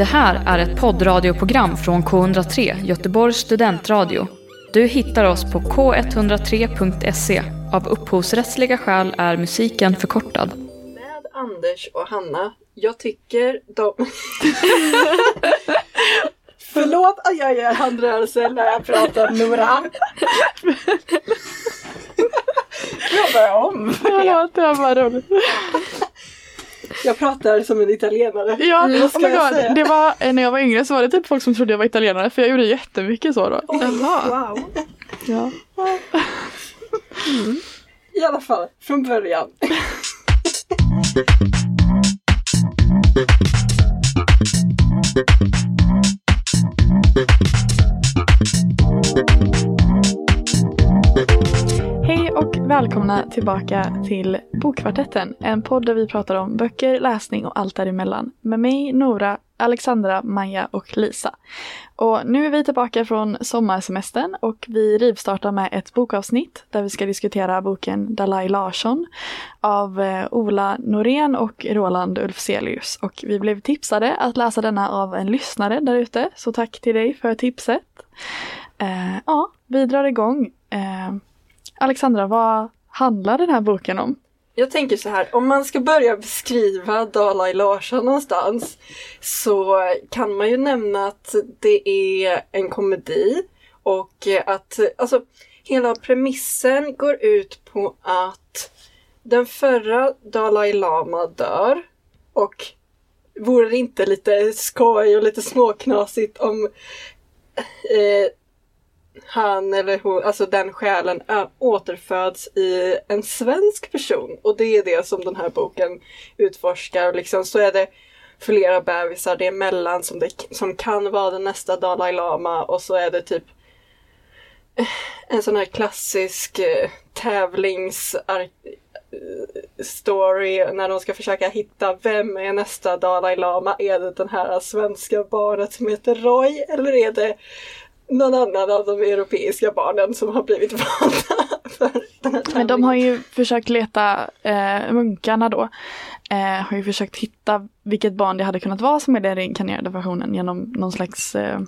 Det här är ett poddradioprogram från K103, Göteborgs studentradio. Du hittar oss på k103.se. Av upphovsrättsliga skäl är musiken förkortad. Med Anders och Hanna, jag tycker de... Förlåt att jag gör handrörelser när jag pratar Nora. jag börjar om. Förlåt, det var bara roligt. Jag pratar som en italienare. Ja, Vad oh ska my jag God. säga? det var, eh, när jag var yngre så var det typ folk som trodde jag var italienare för jag gjorde jättemycket så då. Oj, Jaha. Wow. Ja. I alla fall, från början välkomna tillbaka till Bokkvartetten, en podd där vi pratar om böcker, läsning och allt däremellan. Med mig, Nora, Alexandra, Maja och Lisa. Och nu är vi tillbaka från sommarsemestern och vi rivstartar med ett bokavsnitt där vi ska diskutera boken Dalai Larsson av eh, Ola Norén och Roland Ulfzelius. Och vi blev tipsade att läsa denna av en lyssnare där ute, så tack till dig för tipset. Eh, ja, vi drar igång. Eh, Alexandra, vad handlar den här boken om? Jag tänker så här, om man ska börja beskriva Dalai Larsson någonstans så kan man ju nämna att det är en komedi och att alltså hela premissen går ut på att den förra Dalai Lama dör och vore det inte lite skoj och lite småknasigt om eh, han eller hon, alltså den själen återföds i en svensk person. Och det är det som den här boken utforskar. Liksom så är det flera bebisar det emellan som, det, som kan vara den nästa Dalai Lama och så är det typ eh, en sån här klassisk eh, tävlingsstory eh, när de ska försöka hitta vem är nästa Dalai Lama? Är det den här svenska barnet som heter Roy eller är det någon annan av de europeiska barnen som har blivit valda Men de har ju försökt leta, eh, munkarna då, eh, har ju försökt hitta vilket barn det hade kunnat vara som är den reinkarnerade versionen genom någon slags eh,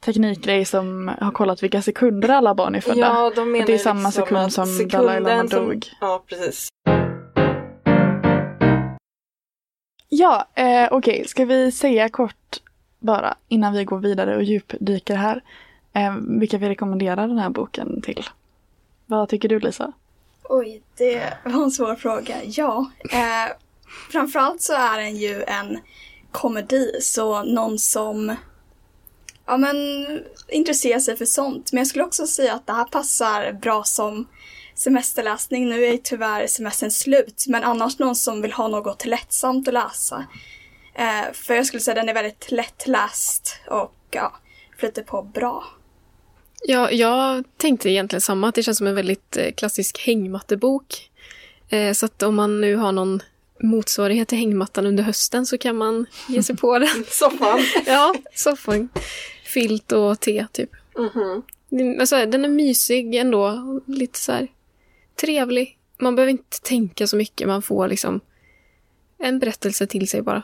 teknikgrej som har kollat vilka sekunder alla barn är födda. Ja, de menar det är samma liksom sekund som Dalai Lama som- dog. Ja, precis. Ja, eh, okej, ska vi säga kort bara innan vi går vidare och djupdyker här. Eh, vilka vi rekommenderar den här boken till. Vad tycker du Lisa? Oj, det var en svår fråga. Ja, eh, framförallt så är den ju en komedi, så någon som ja, men, intresserar sig för sånt. Men jag skulle också säga att det här passar bra som semesterläsning. Nu är ju tyvärr semestern slut, men annars någon som vill ha något lättsamt att läsa. Eh, för jag skulle säga att den är väldigt lättläst och ja, flyter på bra. Ja, jag tänkte egentligen samma, att det känns som en väldigt eh, klassisk hängmattebok. Eh, så att om man nu har någon motsvarighet till hängmattan under hösten så kan man ge sig på den. Soffan. ja, soffan, filt och te typ. Mhm. Den- Alltså, den är mysig ändå, lite så här trevlig. Man behöver inte tänka så mycket, man får liksom en berättelse till sig bara.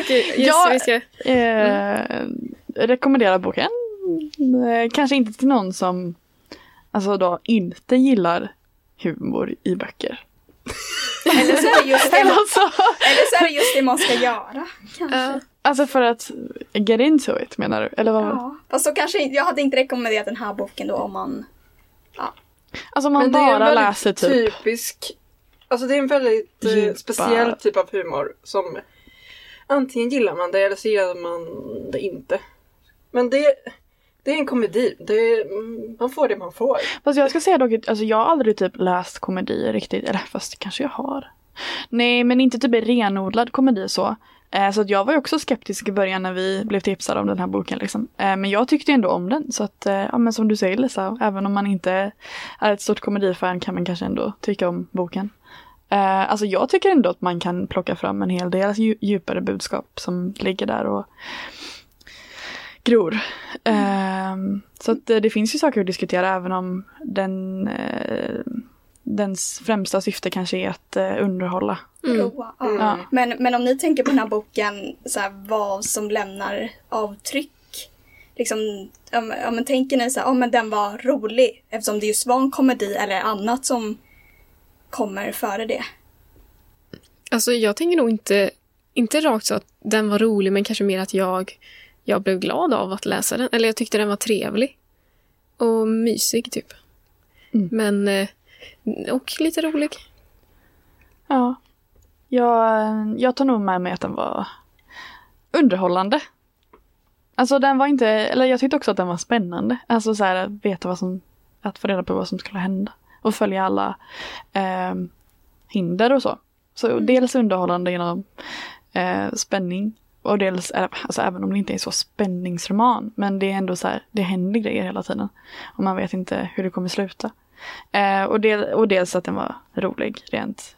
Okej, yes, Ja, vi ska... Eh, Rekommenderar boken. Eh, kanske inte till någon som alltså då inte gillar humor i böcker. Eller så är det just det Eller man, eller så är det, just det man ska göra. Kanske. Ja. alltså för att get into it menar du? Eller vad? Ja, fast så kanske jag hade inte rekommenderat den här boken då om man... Alltså om man bara läser typ. typisk, alltså det är en väldigt eh, Djupa- speciell typ av humor som antingen gillar man det eller så gillar man det inte. Men det, det är en komedi. Det, man får det man får. Fast jag ska säga dock att alltså, jag har aldrig typ läst komedi riktigt. Eller fast kanske jag har. Nej men inte typ renodlad komedi så. Eh, så att jag var ju också skeptisk i början när vi blev tipsade om den här boken. Liksom. Eh, men jag tyckte ändå om den. Så att, eh, ja men som du säger Lisa, även om man inte är ett stort komedifan kan man kanske ändå tycka om boken. Eh, alltså jag tycker ändå att man kan plocka fram en hel del dju- djupare budskap som ligger där och gror. Eh, så att eh, det finns ju saker att diskutera även om den, eh, dens främsta syfte kanske är att eh, underhålla. Mm. Mm. Ja. Men, men om ni tänker på den här boken, så här, vad som lämnar avtryck. Liksom, ja, men- tänker ni så här, ja men den var rolig eftersom det just var en komedi eller annat som kommer före det. Alltså jag tänker nog inte, inte rakt så att den var rolig men kanske mer att jag, jag blev glad av att läsa den. Eller jag tyckte den var trevlig. Och mysig typ. Mm. Men, eh, och lite rolig. Ja. Jag, jag tar nog med mig att den var underhållande. Alltså den var inte, eller jag tyckte också att den var spännande. Alltså så här att veta vad som, att få reda på vad som skulle hända. Och följa alla eh, hinder och så. Så dels underhållande genom eh, spänning. Och dels, eh, alltså även om det inte är så spänningsroman. Men det är ändå så här, det händer grejer hela tiden. Och man vet inte hur det kommer sluta. Eh, och, del, och dels att den var rolig, rent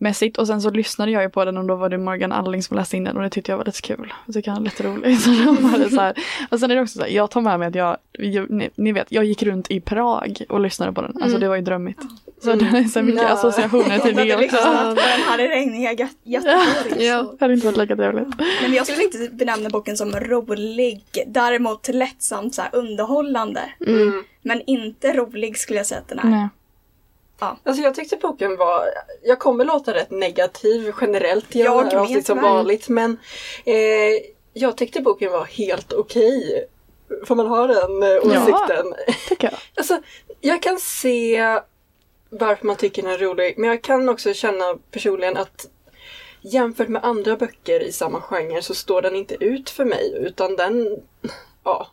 humormässigt. Och sen så lyssnade jag ju på den och då var det Morgan Alling som läste in den och det tyckte jag var lite kul. Jag tycker han är lite rolig. Så det så här. Och sen är det också så här, jag tar med mig att jag, ni, ni vet, jag gick runt i Prag och lyssnade på den. Alltså det var ju drömmigt. Så det är så mycket Ja. associationer till det liksom också. på den här regniga Gö- Göteborg. Ja. Det hade inte varit lika trevligt. Men jag skulle inte benämna boken som rolig. Däremot lättsamt så underhållande. Mm. Men inte rolig skulle jag säga att den är. Nej. Alltså jag tyckte boken var, jag kommer låta rätt negativ generellt genom Jag det här som vanligt men eh, jag tyckte boken var helt okej. Får man ha den eh, Ja. åsikten? Tycker jag. Alltså, jag kan se varför man tycker den är rolig men jag kan också känna personligen att jämfört med andra böcker i samma genre så står den inte ut för mig utan den, ja.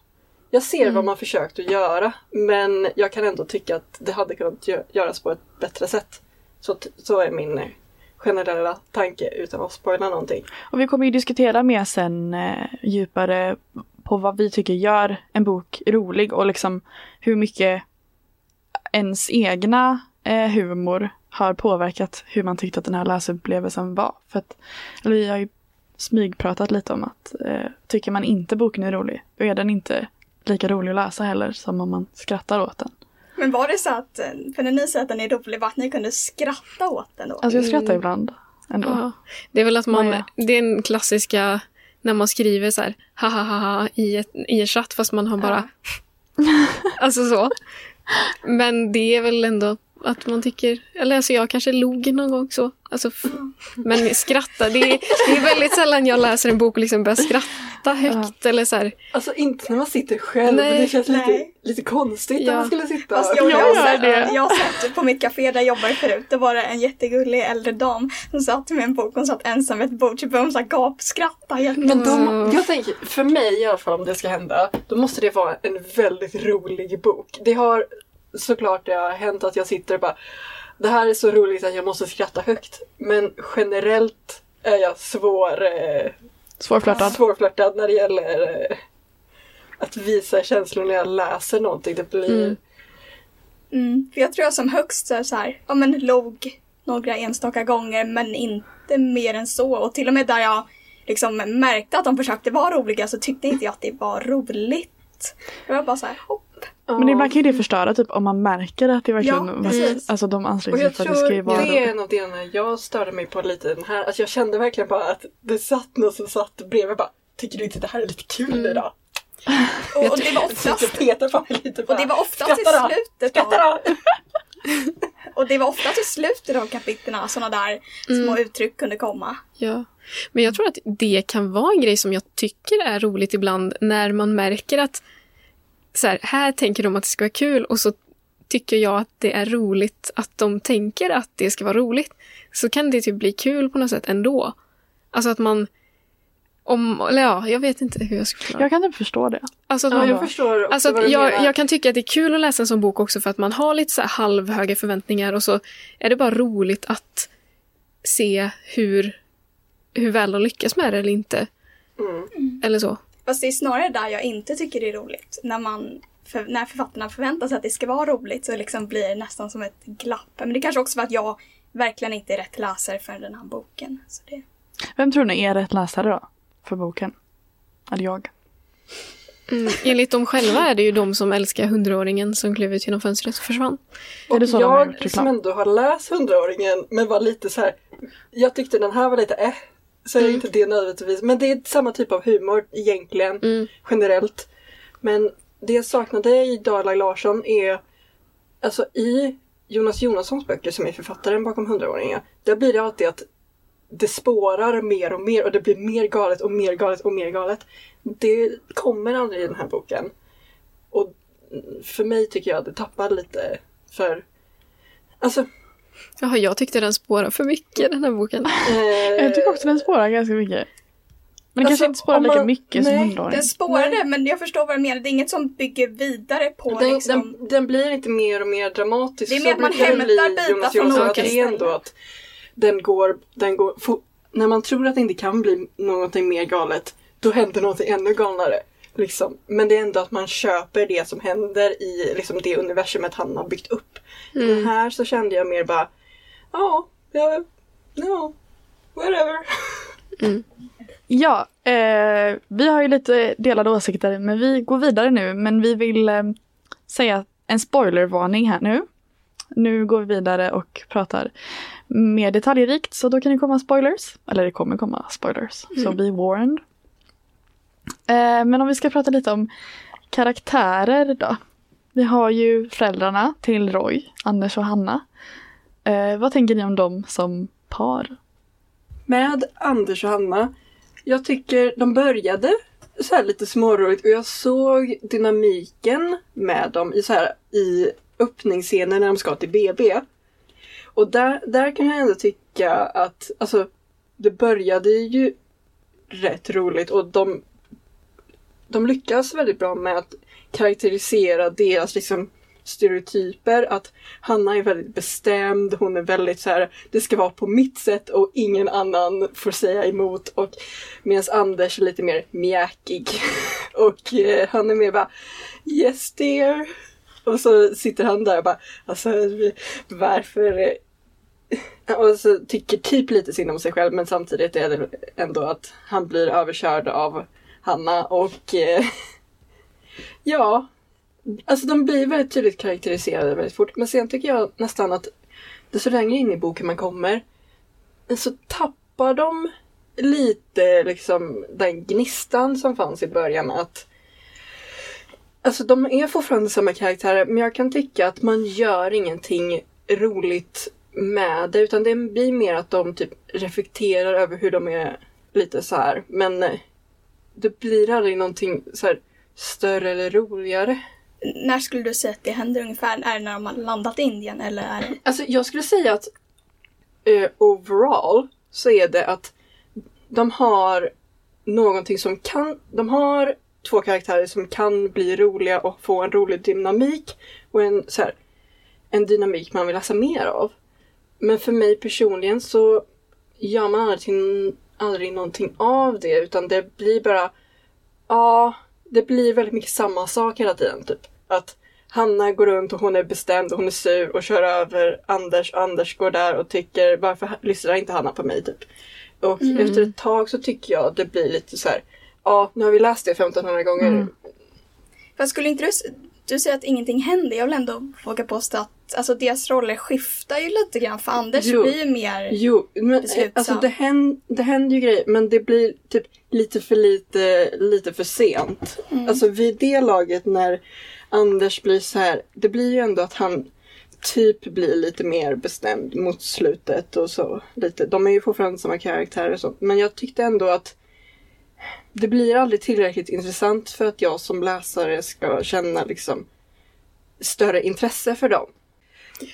Jag ser vad man försökt att göra men jag kan ändå tycka att det hade kunnat gö- göras på ett bättre sätt. Så, så är min generella tanke utan att spoila någonting. Och vi kommer ju diskutera mer sen eh, djupare på vad vi tycker gör en bok rolig och liksom hur mycket ens egna eh, humor har påverkat hur man tyckte att den här läsupplevelsen var. För att, eller vi har ju smygpratat lite om att eh, tycker man inte boken är rolig, då är den inte lika rolig att läsa heller som om man skrattar åt den. Men var det så att, för när ni säger att den är rolig, var att ni kunde skratta åt den då? Alltså jag skrattar ibland ändå. Ja. Det är väl att man, det är en klassiska när man skriver så här ha ha ha ha i, ett, i en chatt fast man har bara alltså så. Men det är väl ändå att man tycker, eller alltså jag kanske log någon gång så. Alltså, men skratta, det är, det är väldigt sällan jag läser en bok och liksom börjar skratta högt eller så här. Alltså inte när man sitter själv, Nej, det känns lite, nej. lite konstigt Ja. när man skulle sitta Fast jag, Jag jag, det. jag har sett på mitt café där jag jobbade förut, det var det en jättegullig äldre dam som satt med en bok, hon satt ensam vid ett bord, började hon gapskratta. Men de, jag tänker, för mig i alla fall om det ska hända, då måste det vara en väldigt rolig bok. Det har såklart det har hänt att jag sitter och bara Det här är så roligt att jag måste skratta högt. Men generellt är jag svår, eh, Svårflörtad. svårflörtad när det gäller eh, att visa känslor när jag läser någonting. Det blir... Mm. Mm, för jag tror jag som högst så är så här, ja men log några enstaka gånger men inte mer än så. Och till och med där jag liksom märkte att de försökte vara roliga så tyckte inte jag att det var roligt. Jag var bara så här, hopp. Men ibland kan ju det förstöra typ om man märker att det verkligen, Ja, precis. alltså de Och anstränger sig för att det ska ju vara det är en av delarna jag störde mig på lite den här. Alltså jag kände verkligen bara att det satt någon som satt bredvid bara Tycker du inte det här är lite kul Mm. idag? Och, och det var oftast, tyckte Peter på mig lite och bara, det var oftast i "Skratta då, slutet av, och det var oftast i slutet av kapitlerna sådana där små uttryck kunde komma. Ja. Men jag tror att det kan vara en grej som jag tycker är roligt ibland när man märker att så här, här tänker de att det ska vara kul och så tycker jag att det är roligt att de tänker att det ska vara roligt. Så kan det typ bli kul på något sätt ändå. Alltså att man om, eller ja, jag vet inte hur jag ska förklara. Jag kan typ förstå det. Alltså att Ja, jag förstår också Alltså att jag, jag kan tycka att det är kul att läsa en sån bok också för att man har lite så här halvhöga förväntningar och så är det bara roligt att se hur, hur väl de lyckas med det eller inte. Mm. Eller så. Fast det är snarare där jag inte tycker det är roligt. När, man, för, när författarna förväntar sig att det ska vara roligt så liksom blir det nästan som ett glapp. Men det kanske också för att jag verkligen inte är rätt läsare för den här boken. Så det... Vem tror ni är rätt läsare då? För boken? Eller jag? Mm, enligt dem själva är det ju de som älskar hundraåringen som klev ut genom fönstret och försvann. Gjort jag som ändå har läst hundraåringen men var lite så här. Jag tyckte den här var lite eh. Så är Mm. inte det nödvändigtvis. Men det är samma typ av humor egentligen. Mm. Generellt. Men det jag saknade i Dalai Larsson är Alltså i Jonas Jonassons böcker som är författaren bakom hundraåringar. Där blir det alltid att det spårar mer och mer och det blir mer galet och mer galet och mer galet. Det kommer aldrig i den här boken. Och för mig tycker jag att det tappar lite för Alltså, Jaha, jag tyckte den spårar för mycket den här boken. eh, Jag tycker också den spårar ganska mycket. Men den Alltså, kanske inte spårar om lika man- mycket som nej, hundraåring. Den spårade, men jag förstår vad du menar. Det är inget som bygger vidare på den, liksom... den, den blir inte mer och mer dramatisk. Det är mer att man hämtar bitar från olika ställen. att den går, den går när man tror att det inte kan bli någonting mer galet, då händer någonting ännu galnare. Liksom. Men det är ändå att man köper det som händer i liksom, det universumet han har byggt upp. Mm. Den här så kände jag mer bara, ja, ja, ja, whatever. Ja, eh, vi har ju lite delade åsikter men vi går vidare nu. Men vi vill eh, säga en spoilervarning här nu. Nu går vi vidare och pratar mer detaljrikt så då kan det komma spoilers. Eller det kommer komma spoilers, så be warned. Eh, men om vi ska prata lite om karaktärer då. Vi har ju föräldrarna till Roy, Anders och Hanna. Eh, vad tänker ni om dem som par? med Anders och Hanna. Jag tycker de började så här lite småroligt och jag såg dynamiken med dem i, så här, i öppningsscenen när de ska till BB. Och där, där kan jag ändå tycka att alltså, det började ju rätt roligt och de, de lyckas väldigt bra med att karaktärisera deras liksom, stereotyper. Att Hanna är väldigt bestämd, hon är väldigt så här, det ska vara på mitt sätt och ingen annan får säga emot. Och medan Anders är lite mer mjäkig. Och eh, han är mer bara Yes dear. Och så sitter han där och bara, alltså varför eh? och så tycker typ lite synd om sig själv men samtidigt är det ändå att han blir överkörd av Hanna och eh, ja, alltså de blir väldigt tydligt karaktäriserade väldigt fort. Men sen tycker jag nästan att desto längre in i boken man kommer så tappar de lite liksom den gnistan som fanns i början att Alltså de är fortfarande samma karaktärer men jag kan tycka att man gör ingenting roligt med det utan det blir mer att de typ reflekterar över hur de är lite så här. Men eh, det blir aldrig någonting så här större eller roligare. När skulle du säga att det händer ungefär? Är det när de har landat i Indien eller är det... Alltså jag skulle säga att eh, overall så är det att de har någonting som kan, de har två karaktärer som kan bli roliga och få en rolig dynamik och en, så här, en dynamik man vill läsa mer av. Men för mig personligen så gör man aldrig, aldrig någonting av det utan det blir bara, ja, det blir väldigt mycket samma sak hela tiden. Typ. Att Hanna går runt och hon är bestämd och hon är sur och kör över Anders. Anders går där och tycker varför lyssnar inte Hanna på mig typ. Och efter ett tag så tycker jag att det blir lite så här. Ja, nu har vi läst det 1500 gånger. Mm. Fast skulle inte du... Du säger att ingenting händer. Jag vill ändå våga påstå att alltså, deras roller skiftar ju lite grann. För Anders Jo. blir ju mer... Jo, men eh, Beslutsam. alltså det, händer, det händer ju grejer men det blir typ lite för lite, lite för sent. Alltså vid det laget när Anders blir så här, det blir ju ändå att han typ blir lite mer bestämd mot slutet och så. Lite. De är ju fortfarande samma karaktärer och sånt. Men jag tyckte ändå att det blir aldrig tillräckligt intressant för att jag som läsare ska känna liksom större intresse för dem.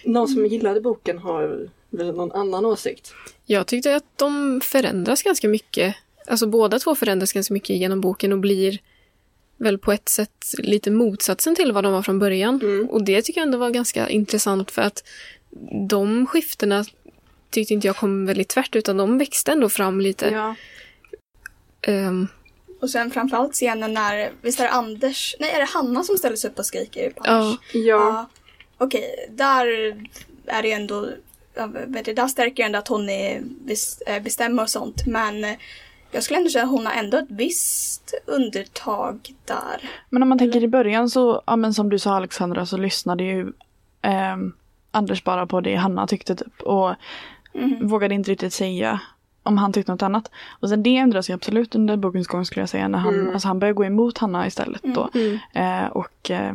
Någon som gillade boken har väl någon annan åsikt? Jag tyckte att de förändras ganska mycket. Alltså båda två förändras ganska mycket genom boken och blir väl på ett sätt lite motsatsen till vad de var från början. Mm. Och det tycker jag ändå var ganska intressant för att de skiftena tyckte inte jag kom väldigt tvärt utan de växte ändå fram lite. Ja. Ehm, Och sen framförallt scenen när... Visst är det Anders... Nej, är det Hanna som ställer sig upp och skriker på ja, Anders? Ja. Ja. Okej, där är det ändå... Vet du, där stärker ju ändå att hon är eh, bestämmer och sånt. Men eh, jag skulle ändå säga att hon har ändå ett visst undertag där. Men om man tänker i början så, ja men som du sa Alexandra, så lyssnade ju eh, Anders bara på det Hanna tyckte typ. Och Mm. vågade inte riktigt säga om han tyckte något annat. Och sen det ändras ju absolut under bokens gång skulle jag säga. När han, Mm. alltså han börjar gå emot Hanna istället då. Mm. Eh, och eh,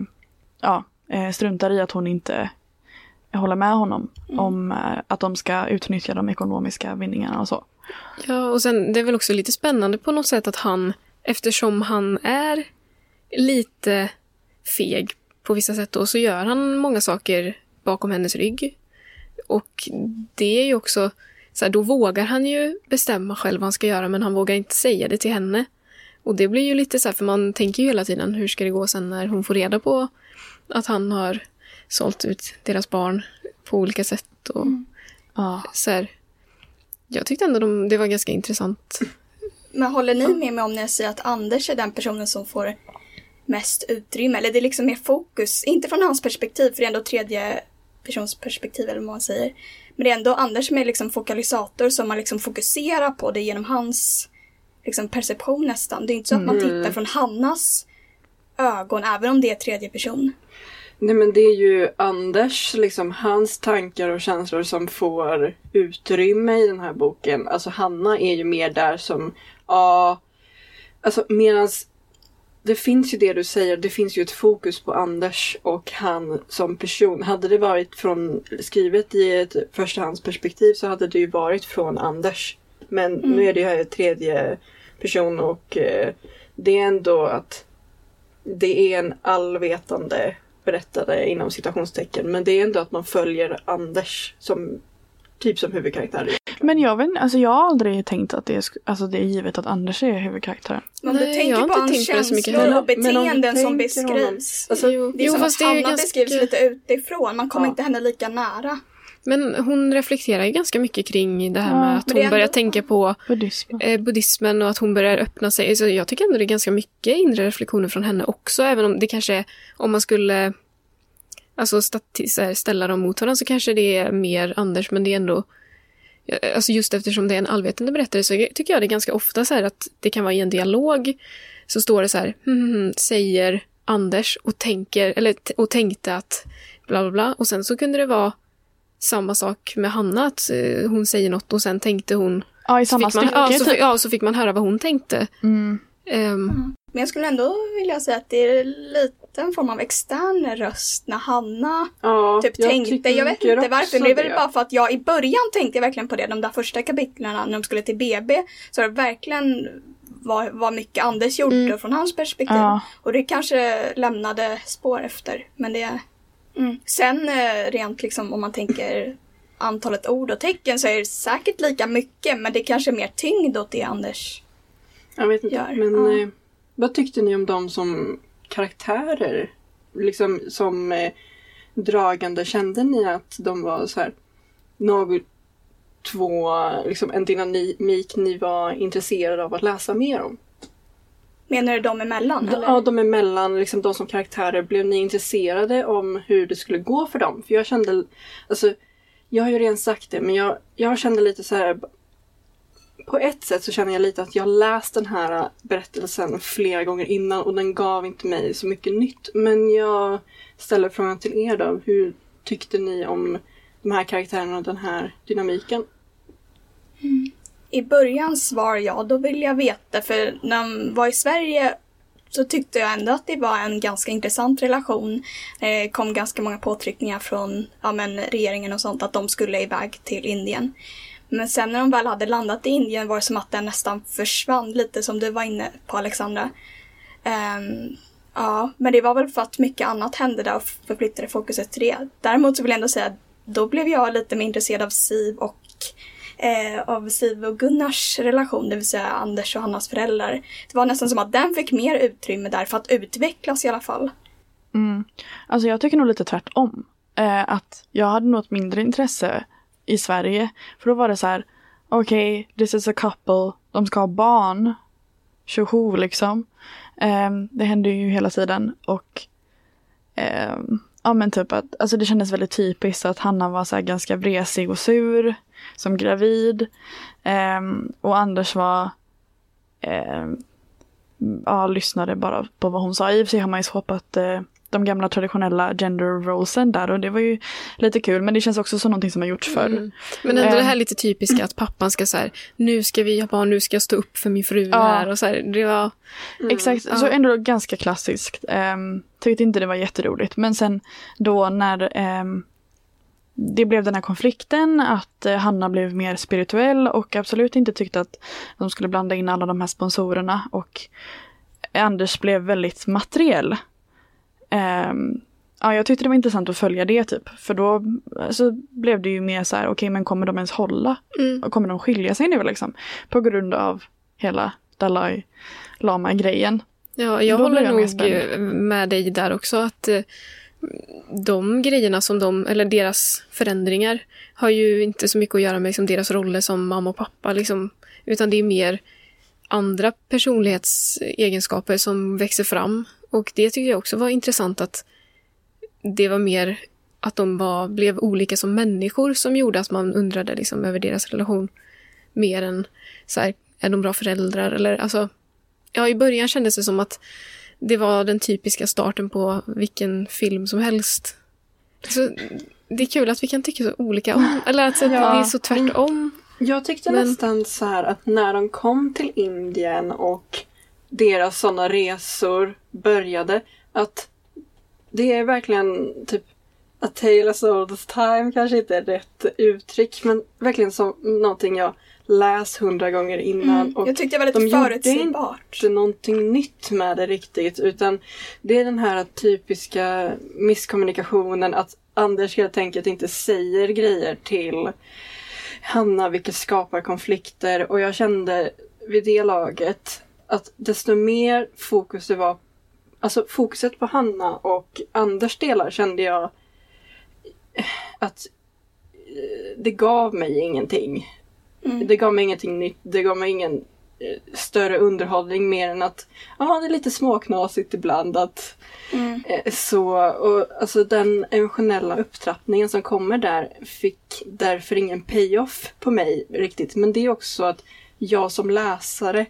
ja, eh, struntar i att hon inte håller med honom om eh, att de ska utnyttja de ekonomiska vinningarna och så. Ja, och sen det är väl också lite spännande på något sätt att han, eftersom han är lite feg på vissa sätt då, så gör han många saker bakom hennes rygg. Och det är ju också, så här, då vågar han ju bestämma själv vad han ska göra, men han vågar inte säga det till henne. Och det blir ju lite så här, för man tänker ju hela tiden, hur ska det gå sen när hon får reda på att han har sålt ut deras barn på olika sätt och Ja. så här. Jag tyckte ändå de, det var ganska intressant. Men håller ni med mig om när jag säger att Anders är den personen som får mest utrymme? Eller det är liksom mer fokus, inte från hans perspektiv, för det är ändå tredje persons perspektiv eller vad man säger. Men det är ändå Anders som är liksom fokalisator som man liksom fokuserar på det genom hans liksom perception nästan. Det är inte så att man Mm. tittar från Hannas ögon, även om det är tredje person. Nej men det är ju Anders, liksom hans tankar och känslor som får utrymme i den här boken. Alltså Hanna är ju mer där som, ja, alltså medans det finns ju det du säger, det finns ju ett fokus på Anders och han som person. Hade det varit från, skrivet i ett förstahandsperspektiv så hade det ju varit från Anders. Men nu är det ju här tredje person och eh, det är ändå att det är en allvetande berättare inom citationstecken. Men det är ändå att man följer Anders som typ som huvudkaraktär. Men jag vet alltså jag har aldrig tänkt att det är, alltså det är givet att Anders är huvudkaraktären. Men om du Nej, tänker jag har på inte hans tänkt på det så mycket känslor heller. och Men du beteenden som tänker honom- beskrivs. Alltså, jo, Det är jo, som fast att Hanna ganska... beskrivs lite utifrån, man kommer Ja. inte henne lika nära. Men hon reflekterar ju ganska mycket kring det här Ja, med att hon börjar tänka på Buddhism. eh, buddhismen och att hon börjar öppna sig. Så jag tycker ändå det är ganska mycket inre reflektioner från henne också, även om det kanske är, om man skulle alltså här, ställa dem mot varandra så kanske det är mer Anders, men det är ändå Alltså just eftersom det är en allvetande berättare så tycker jag det är ganska ofta så här att det kan vara i en dialog så står det så här, hmm, hmm, säger Anders och tänker, eller och tänkte att bla bla bla. Och sen så kunde det vara samma sak med Hanna, att eh, hon säger något och sen tänkte hon Ja, i så samma fick man, stycke ja, så, typ. fick- ja, så fick man höra vad hon tänkte. Mm. Ehm, Men jag skulle ändå vilja säga att det är lite en form av extern röst när Hanna Ja, typ jag tänkte, jag vet inte varför, men det är väl det. bara för att jag i början tänkte jag verkligen på det, de där första kapitlen när de skulle till BB, så det verkligen var, var mycket Anders gjorde Mm. från hans perspektiv. Ja. Och det kanske lämnade spår efter, men det... Mm. Sen eh, rent liksom om man tänker antalet ord och tecken så är det säkert lika mycket, men det kanske är mer tyngd åt det Anders. Jag vet inte. gör. Men Ja. eh, vad tyckte ni om dem som karaktärer? Liksom som eh, dragande. Kände ni att de var så här något två, liksom en dynamik ni var intresserade av att läsa mer om? Menar du dem emellan? eller? Ja, de emellan, liksom de som karaktärer. Blev ni intresserade om hur det skulle gå för dem? För jag kände, alltså, jag har ju redan sagt det, men jag, jag kände lite så här. På ett sätt så känner jag lite att jag läst den här berättelsen flera gånger innan och den gav inte mig så mycket nytt. Men jag ställer frågan till er då. Hur tyckte ni om de här karaktärerna och den här dynamiken? I början svar ja, då vill jag veta för när de var i Sverige så tyckte jag ändå att det var en ganska intressant relation. Det kom ganska många påtryckningar från ja, men, regeringen och sånt att de skulle iväg till Indien. Men sen när de väl hade landat i Indien var det som att den nästan försvann lite som du var inne på Alexandra. Um, ja, men det var väl för att mycket annat hände där och förflyttade fokuset till det. Däremot så vill jag ändå säga att då blev jag lite mer intresserad av Siv och eh, av Siv och Gunnars relation, det vill säga Anders och Hannas föräldrar. Det var nästan som att den fick mer utrymme där för att utvecklas i alla fall. Mm. Alltså jag tycker nog lite tvärtom. Eh, att jag hade nog ett mindre intresse i Sverige. För då var det så här, okej, this is a couple, de ska ha barn. Tjoho liksom. Eh, det hände ju hela tiden och eh, ja men typ att, alltså det kändes väldigt typiskt att Hanna var så här ganska vresig och sur som gravid. Eh, och Anders var eh, ja, lyssnade bara på vad hon sa. I och för sig har man ju hoppat eh, de gamla traditionella gender rollsen där och det var ju lite kul men det känns också som någonting som har gjorts förr. Mm. Men ändå det här Eh. lite typiska att pappan ska så här, nu ska vi ha barn, nu ska jag stå upp för min fru Ja. här och så här, det var, Exakt, ja. så ändå ganska klassiskt. Um, tyckte inte det var jätteroligt men sen då när ehm, det blev den här konflikten att eh, Hanna blev mer spirituell och absolut inte tyckte att de skulle blanda in alla de här sponsorerna och Anders blev väldigt materiell. Ehm, ja, jag tyckte det var intressant att följa det typ. För då så blev det ju mer så här, okej men kommer de ens hålla? Mm. Och kommer de skilja sig nu liksom? På grund av hela Dalai Lama-grejen. Ja, jag Då håller nog med dig där också att eh, de grejerna som de, eller deras förändringar har ju inte så mycket att göra med liksom, deras roller som mamma och pappa liksom, utan det är mer andra personlighetsegenskaper som växer fram. Och det tycker jag också var intressant att det var mer att de var, blev olika som människor som gjorde att man undrade liksom, över deras relation. Mer än så här, är de bra föräldrar? Eller alltså Ja, i början kändes det som att det var den typiska starten på vilken film som helst. Så det är kul att vi kan tycka så olika om, eller att Ja. det är så tvärtom. Jag tyckte Men- nästan så här att när de kom till Indien och deras sådana resor började att det är verkligen typ A tale as old as time kanske inte är rätt uttryck men verkligen som någonting jag läst hundra gånger innan. Mm. Och Jag tyckte det var de lite gjorde förutsägbart. inte någonting nytt med det riktigt utan det är den här typiska misskommunikationen att Anders helt enkelt inte säger grejer till Hanna vilket skapar konflikter och jag kände vid det laget att desto mer fokus det var Alltså fokuset på Hanna och Anders delar kände jag att det gav mig ingenting. Mm. Det gav mig ingenting nytt, det gav mig ingen eh, större underhållning mer än att ja, det är lite småknasigt ibland att Mm. eh, så och alltså den emotionella upptrappningen som kommer där fick därför ingen payoff på mig riktigt. Men det är också att jag som läsare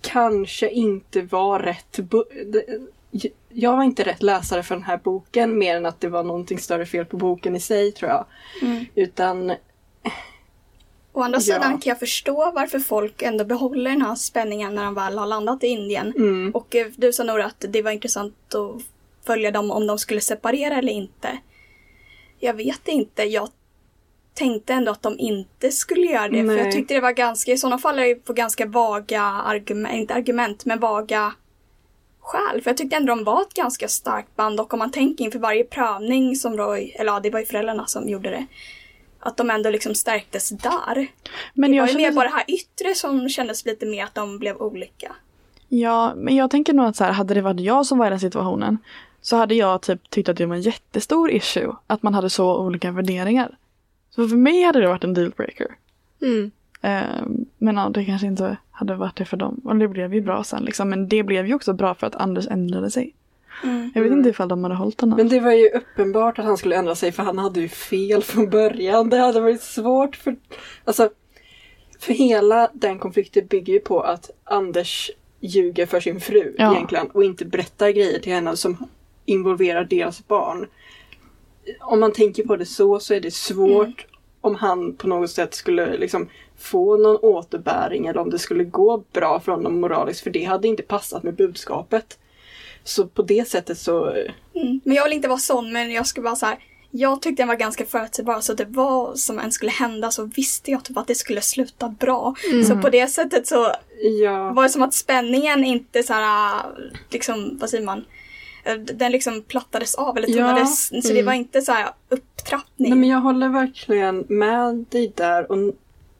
kanske inte var rätt jag var inte rätt läsare för den här boken mer än att det var någonting större fel på boken i sig tror jag. Mm. Utan Å andra Ja. sidan kan jag förstå varför folk ändå behåller den här spänningen när de väl har landat i Indien. mm, Och eh, du sa Nora att det var intressant att följa dem om de skulle separera eller inte. Jag vet inte. Jag tänkte ändå att de inte skulle göra det. För Nej. jag tyckte det var ganska, i sådana fall är det på ganska vaga argument, inte argument, men vaga skäl. För jag tyckte ändå de var ett ganska starkt band och om man tänker inför varje prövning som Roy, eller ja, det var ju föräldrarna som gjorde det. Att de ändå liksom stärktes där. Men det var ju mer bara det här yttre som kändes lite mer att de blev olika. ja, men jag tänker nog att så här, hade det varit jag som var i den situationen så hade jag typ tyckt att det var en jättestor issue att man hade så olika värderingar. Så för mig hade det varit en dealbreaker. Mm. Eh, men ja, det kanske inte hade varit det för dem. Och det blev ju bra sen liksom. Men det blev ju också bra för att Anders ändrade sig. Mm. Jag vet Mm. inte ifall de hade hållit honom. Men det var ju uppenbart att han skulle ändra sig för han hade ju fel från början. Det hade varit svårt för... Alltså, för hela den konflikten bygger ju på att Anders ljuger för sin fru Ja. egentligen och inte berättar grejer till henne som involverar deras barn. Om man tänker på det så så är det svårt om han på något sätt skulle liksom få någon återbäring eller om det skulle gå bra för honom moraliskt för det hade inte passat med budskapet. Så på det sättet så Mm. Men jag vill inte vara sån, men jag skulle bara så här. Jag tyckte den var ganska förutsägbar, så det vad som än skulle hända så visste jag typ att det skulle sluta bra. Så på det sättet så Ja, var det som att spänningen inte så här, liksom, vad säger man? Eh, Den liksom plattades av eller Ja. tunnades. Så det var inte så här upptrappning. nej men jag håller verkligen med dig där. Och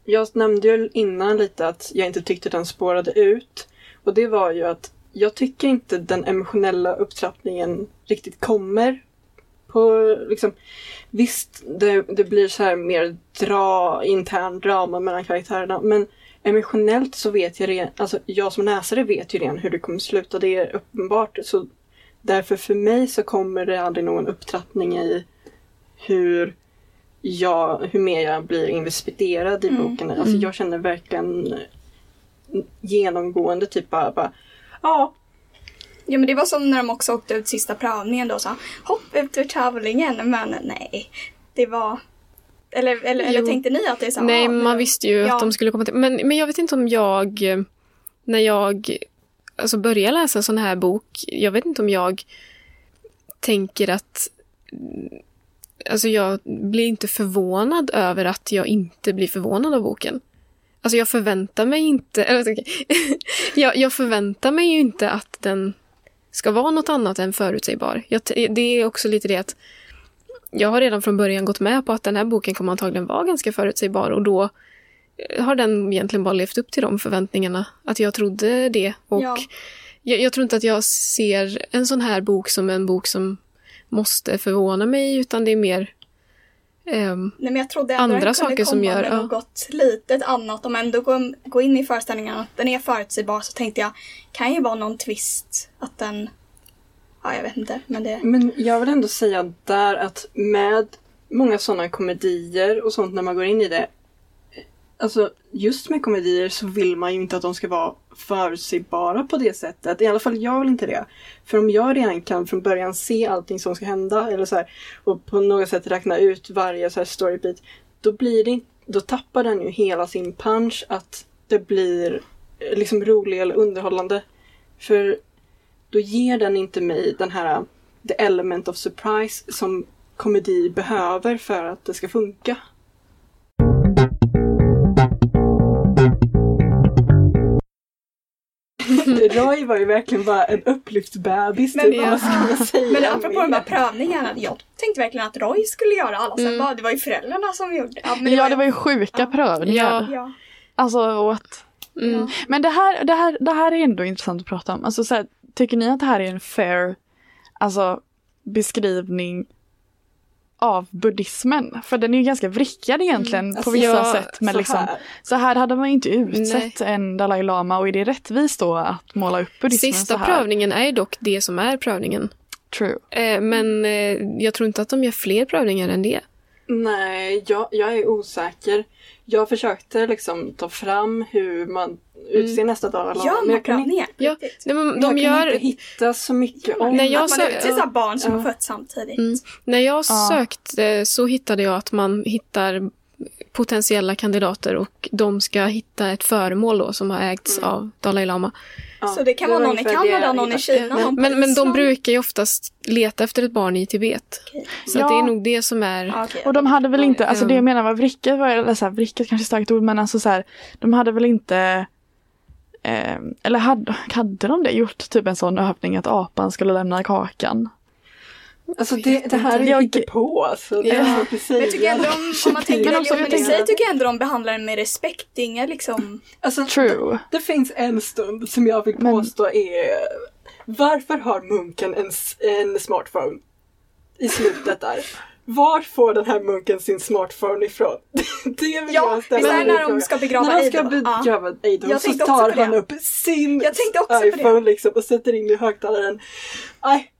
jag nämnde ju innan lite att jag inte tyckte den spårade ut. Och det var ju att jag tycker inte den emotionella upptrappningen riktigt kommer. På liksom, visst, det, det blir så här mer dra, intern drama mellan karaktärerna. Men emotionellt så vet jag redan, alltså jag som läsare vet ju redan hur det kommer sluta. Det är uppenbart. Så därför för mig så kommer det aldrig någon upptrappning i hur jag, hur mer jag blir investerad i Mm. boken. Alltså jag känner verkligen genomgående typ bara, bara ja, Ja men det var som när de också åkte ut sista prövningen då och sa hopp ut ur tävlingen men nej. Det var eller, eller, eller tänkte ni att det är så? Nej, man visste ju Ja. att de skulle komma till... Men, men jag vet inte om jag... När jag alltså börjar läsa en sån här bok, jag vet inte om jag tänker att... Alltså jag blir inte förvånad över att jag inte blir förvånad av boken. Alltså jag förväntar mig inte... Eller, okej. jag, jag förväntar mig ju inte att den ska vara något annat än förutsägbar. Jag, det är också lite det att jag har redan från början gått med på att den här boken kommer antagligen vara ganska förutsägbar och då eh, har den egentligen bara levt upp till de förväntningarna. Att jag trodde det. Och Ja. jag, jag tror inte att jag ser en sån här bok som en bok som måste förvåna mig utan det är mer ehm, Nej, men jag trodde ändå Andra den kunde saker som komma gör- med ja. något litet annat. Om ändå gå, gå in i föreställningen att den är förutsägbar så tänkte jag kan ju vara någon twist att den Ja, jag vet inte. Men det... Men jag vill ändå säga där att med många sådana komedier och sånt när man går in i det. Alltså just med komedier så vill man ju inte att de ska vara förutsägbara på det sättet. I alla fall jag vill inte det. För om jag redan kan från början se allting som ska hända eller så här, och på något sätt räkna ut varje så här storybeat. Då blir det då tappar den ju hela sin punch att det blir eh, liksom rolig eller underhållande. För då ger den inte mig den här eh, the element of surprise som komedi behöver för att det ska funka. Roy var ju verkligen bara en upplyft bebis. Men- typ, vad ska man säga Men apropå de här prövningarna, jag tänkte verkligen att Roy skulle göra alla. Sen Mm. bara, det var ju föräldrarna som gjorde ja, Men ja, det var ju sjuka Ja. prövningar. Ja. Ja, Alltså, what? mm. Men det här, det, här, det här är ändå intressant att prata om. Alltså, så här, tycker ni att det här är en fair alltså, beskrivning av buddhismen? För den är ju ganska vrickad egentligen på Alltså, vissa ja, sätt. Men så liksom, här. så här hade man ju inte utsett Nej. en Dalai Lama och är det rättvist då att måla upp buddhismen Sista så här? prövningen är dock det som är prövningen. True. Eh, men eh, jag tror inte att de gör fler prövningar än det. Nej, jag, jag är osäker. Jag försökte liksom ta fram hur man utser nästa dag. eller- Gör men jag kan inte? Ja, nej, men jag de kan gör... inte hitta så mycket om När jag Att man utser barn som Ja. fötts samtidigt. Mm. När jag Ja. sökte så hittade jag att man hittar potentiella kandidater och de ska hitta ett föremål då som har ägts Mm. av Dalai Lama. Ja, Så det kan var vara någon i Kanada, någon i. Kina, Men- Men, men de brukar ju oftast leta efter ett barn i Tibet. Okej. Så Ja. att det är nog det som är... Okej. Och de hade väl inte, alltså det jag menar var vrickat, var, eller så här, vrickat kanske är starkt ord, men alltså så här, de hade väl inte eh, eller hade, hade de det gjort typ en sån övning att apan skulle lämna kakan? Alltså det, det här är Jag- hittepå. Alltså, det Ja. så precis. Men jag tycker ändå om, om man tänker Men också, jag tänker- sig tycker jag ändå de behandlar den med respekt. Det är inga liksom... Alltså, True. Det finns en stund som jag vill Men- påstå är Varför har munken en, en smartphone? I slutet där. Var får den här munken sin smartphone ifrån? Det vill Ja, jag ställa mig det när de ska begrava När han Eido? ska Ja. begrava Eido Jag så tar på han det. upp sin Jag på det. iPhone liksom och sätter in i högtalaren. Nej.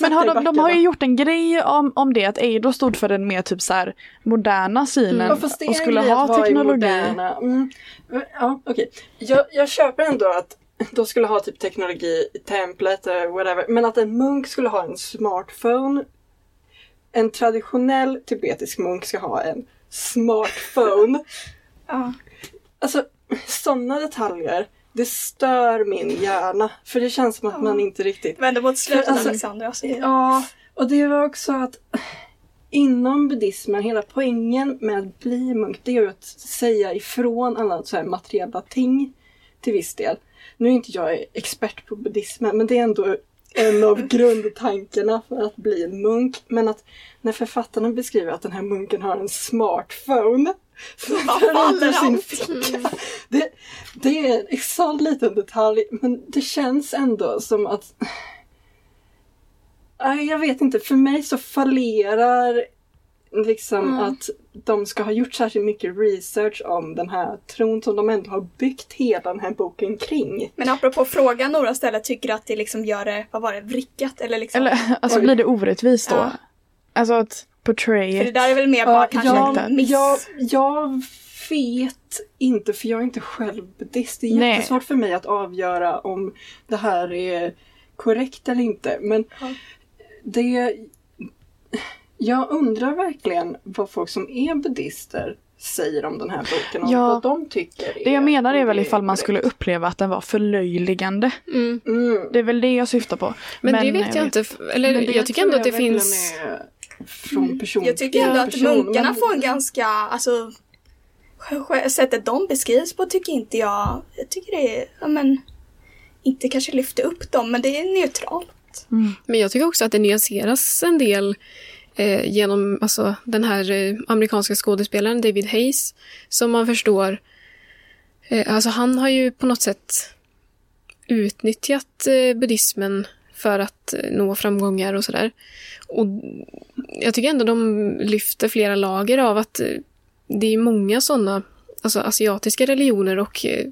Men har de, de har ju gjort en grej om, om det, att Eido stod för den mer typ så här moderna synen är och en skulle ha teknologi. Mm. Ja, okej. Jag, jag köper ändå att de skulle ha typ teknologi i templet eller whatever. Men att en munk skulle ha en smartphone. En traditionell tibetisk munk ska ha en smartphone. Ja. alltså sådana detaljer. Det stör min hjärna. För det känns som att Ja. man inte riktigt ändå mot slutet Alltså, Alexander. Alltså, Ja, och det var också att inom buddhismen, hela poängen med att bli munk, det är att säga ifrån alla så här materiella ting till viss del. Nu är inte jag expert på buddhismen, men det är ändå en av grundtankarna för att bli en munk. Men att när författarna beskriver att den här munken har en smartphone faller sin ficka. Det, det är en sån liten detalj, men det känns ändå som att jag vet inte. För mig så fallerar liksom Mm. att de ska ha gjort särskilt mycket research om den här tron som de ändå har byggt hela den här boken kring. Men apropå frågan Nora ställer, tycker att det liksom gör det, vad var det, vrickat? Eller liksom... Eller alltså Oj. blir det orättvist då? Ja. Alltså att portray För det där är väl mer bara kanske jag, en miss. jag, jag vet inte för jag är inte själv buddhist. Det är Nej. jättesvårt för mig att avgöra om det här är korrekt eller inte. Men Ja. det... Jag undrar verkligen vad folk som är buddhister säger om den här boken och Ja. vad de tycker. Det jag menar är väl ifall man skulle uppleva att den var förlöjligande. Mm. Mm. Det är väl det jag syftar på. Men, det vet jag inte. f- Eller Men det jag tycker ändå att det finns... är Från person Jag tycker ändå att person, munkarna men- får en ganska, alltså sättet de beskrivs på tycker inte jag, jag tycker det är, ja men, inte kanske lyfter upp dem, men det är neutralt. Men jag tycker också att det nyanseras en del eh, genom alltså, den här eh, amerikanska skådespelaren David Hayes. Som man förstår, eh, alltså han har ju på något sätt utnyttjat eh, buddhismen för att eh, nå framgångar och sådär. Och jag tycker ändå de lyfter flera lager av att eh, det är många sådana alltså asiatiska religioner och eh,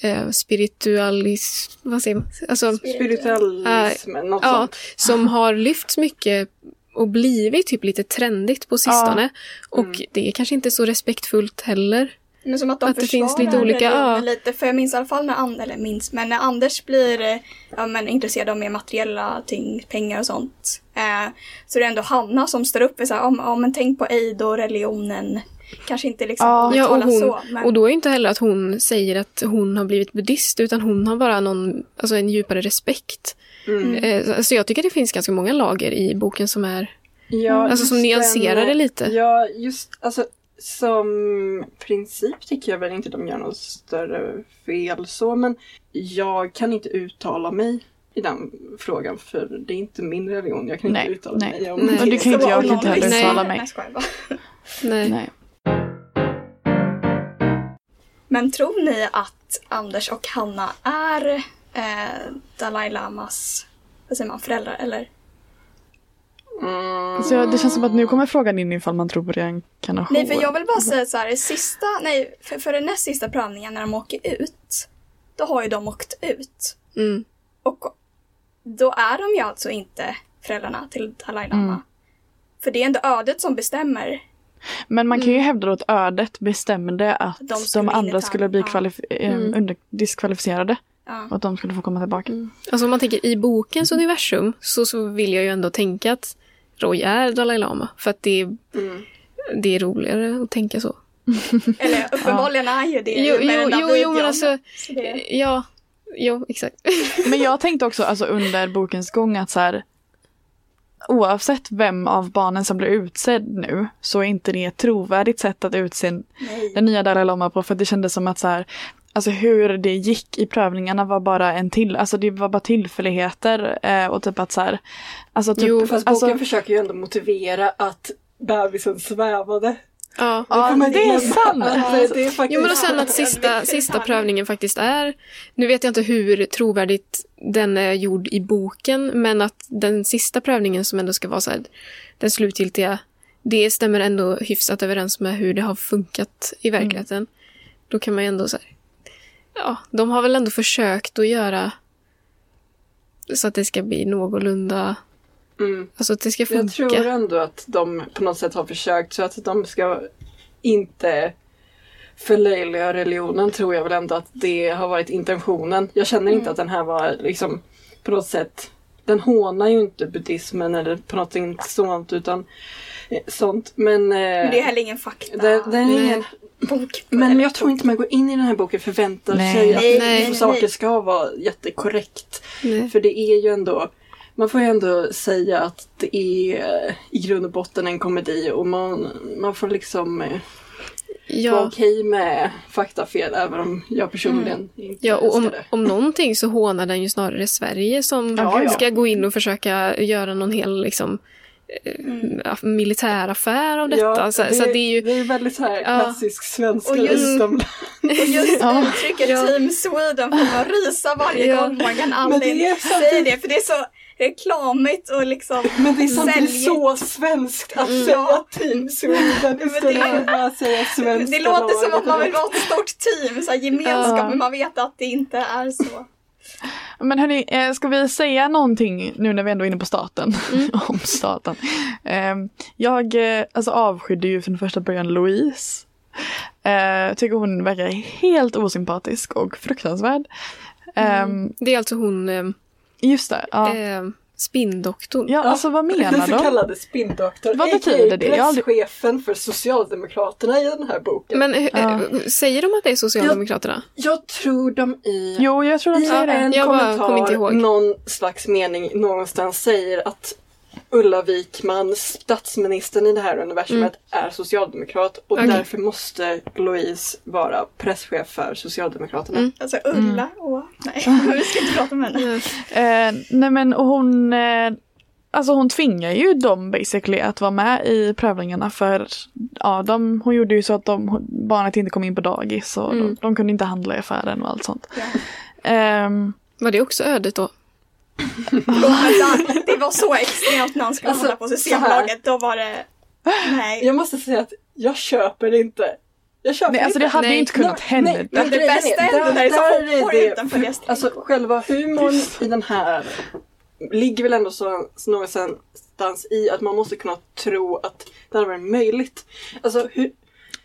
eh, spiritualis... Vad säger man? Alltså, Spiritualismen, något ja, sånt. som har lyfts mycket och blivit typ lite trendigt på sistone. Och Mm. det är kanske inte så respektfullt heller. Men som att de Att det finns lite olika, ja. lite, för jag minns i alla fall när, And- eller minns, men när Anders blir eh, ja, men, intresserad av mer materiella ting, pengar och sånt. Eh, så det är ändå Hanna som står upp och säger, ja, ja men tänk på aid och religionen. Kanske inte liksom Ja. Ja, och, hon, så, men och då är inte heller att hon säger att hon har blivit buddhist, utan hon har bara någon, alltså en djupare respekt. Mm. Eh, så jag tycker det finns ganska många lager i boken som är, Ja, alltså som nyanserar det lite. Ja, just alltså som princip tycker jag väl inte de gör något större fel så, men jag kan inte uttala mig i den frågan för det är inte min religion. Jag kan Nej, inte uttala nej. mig om Nej. Och det kan inte jag kan inte heller uttala mig. Nej. Nej. Men tror ni att Anders och Hanna är eh, Dalai Lamas vad säger man, föräldrar? Eller? Mm. Så det känns som att nu kommer frågan in ifall man tror på reinkarnation. Nej, för jag vill bara säga så här, sista, nej, för, för den näst sista prövningen när de åker ut, då har ju de åkt ut. Mm. Och då är de ju alltså inte föräldrarna till Dalai Lama. Mm. För det är ändå ödet som bestämmer. Men man kan ju hävda då att ödet bestämde att De de, andra skulle bli ja. kvalif- eh, Mm. under- diskvalificerade. Ja. Och att de skulle få komma tillbaka. Alltså om man tänker i bokens universum så, så vill jag ju ändå tänka att Roy är Dalai Lama. För att det är, Mm. det är roligare att tänka så. Eller uppenbarligen är ju det Jo, med jo, den jo, jo men alltså, Så det, ja, jo, exakt. Men jag tänkte också alltså, under bokens gång att så här, oavsett vem av barnen som blir utsedd nu så är inte det ett trovärdigt sätt att utse nej. den nya Dalai Lama på för det kändes som att så här, alltså hur det gick i prövningarna var bara en till, alltså det var bara tillfälligheter eh, och typ att så här, alltså typ, Jo, Fast boken alltså, försöker ju ändå motivera att bebisen svävade. Ja. ja, man inte det är sant. Alltså, det är faktiskt... Jo men och sen att sista, sista prövningen faktiskt är, nu vet jag inte hur trovärdigt den är gjord i boken, men att den sista prövningen som ändå ska vara så här, den slutgiltiga, det stämmer ändå hyfsat överens med hur det har funkat i verkligheten. Då kan man ju ändå så här, ja, de har väl ändå försökt att göra så att det ska bli någorlunda, Mm. alltså att det ska Jag funka. tror ändå att de på något sätt har försökt så att de ska inte förlöjliga religionen tror jag väl ändå att det har varit intentionen. Jag känner inte att den här var liksom på något sätt den hånar ju inte buddhismen eller på något sånt utan sånt. Men, eh, Men det är heller ingen fakta. det, det är ingen, bok. men jag tror inte man går in i den här boken och förväntar Nej. sig att Nej, nej, saker nej. ska vara jättekorrekt. Nej. För det är ju ändå, man får ju ändå säga att det är eh, i grund och botten en komedi och man, man får liksom eh, vara Ja. okej med faktafel även om jag personligen inte Ja, och om, det. om någonting så hånar den ju snarare Sverige som Ja, ja. ska gå in och försöka göra någon hel liksom, Mm. eh, militäraffär av detta. så, så det är ju, det är väldigt så här Ja. klassisk svenska Och just- utomlands. Och just Ja. uttrycket Ja. Team Sweden får man rysa varje Ja. gång Morgan Men det Alling är säger samtidigt- det. För det är så reklamigt och liksom Men det är samtidigt Sälj- så svenskt att Mm. säga Team Sweden istället det- för att bara säga svenska Det låter som att man vill vara ett stort team, så här gemenskap, Ja. men man vet att det inte är så. Men hörni, eh, ska vi säga någonting nu när vi ändå är inne på staten? om staten. Eh, jag eh, alltså avskydde ju från första början Louise. Eh, tycker hon verkar helt osympatisk och fruktansvärd. Ehm, Det är alltså hon, eh, just det, ja. eh, spinndoktorn. Ja, alltså vad Den menar så de? kallade spinndoktorn. Vad betyder det? Jag Presschefen för Socialdemokraterna i den här boken. Men eh, Ja. säger de att det är Socialdemokraterna? Jag tror de i, Jo, jag tror de i säger det. en Jag bara kommentar, kommer inte ihåg. någon slags mening någonstans säger att Ulla Wikman, statsministern i det här universumet, är socialdemokrat och Mm. Okej. därför måste Louise vara presschef för Socialdemokraterna. Mm. Alltså Ulla och... Nej, vi ska inte prata om henne. Eh, nej men hon, eh, alltså hon tvingar ju dem basically att vara med i prövningarna för ja, de, hon gjorde ju så att de, barnet inte kom in på dagis och Mm. de, de kunde inte handla i affären och allt sånt. Ja. Ehm, Var det också ödet då? Vänta, det var så extremt när han skulle Alltså, handla på. Systembolaget. Då var det... Nej. Jag måste säga att jag köper det inte. Jag köper nej, alltså det inte. hade ju Nej. inte kunnat Nej, hända. nej, Men det grejen bästa är- ändå när det är så det- utanför det. Alltså själva humorn i den här ligger väl ändå så, så någonstans i att man måste kunna tro att det hade varit möjligt. Alltså, hur,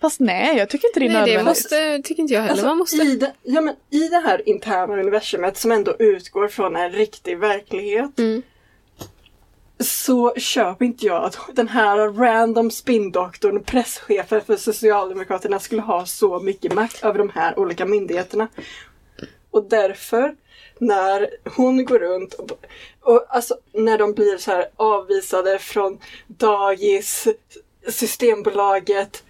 Fast nej, jag tycker inte det är Nej, det nödvändigt. måste, tycker inte jag heller. alltså Man måste... i, det, ja, men, i det här interna universumet som ändå utgår från en riktig verklighet Mm. så köper inte jag att den här random spindoktorn, presschefen för Socialdemokraterna skulle ha så mycket makt över de här olika myndigheterna. Och därför, när hon går runt och, och alltså när de blir så här avvisade från dagis, Systembolaget,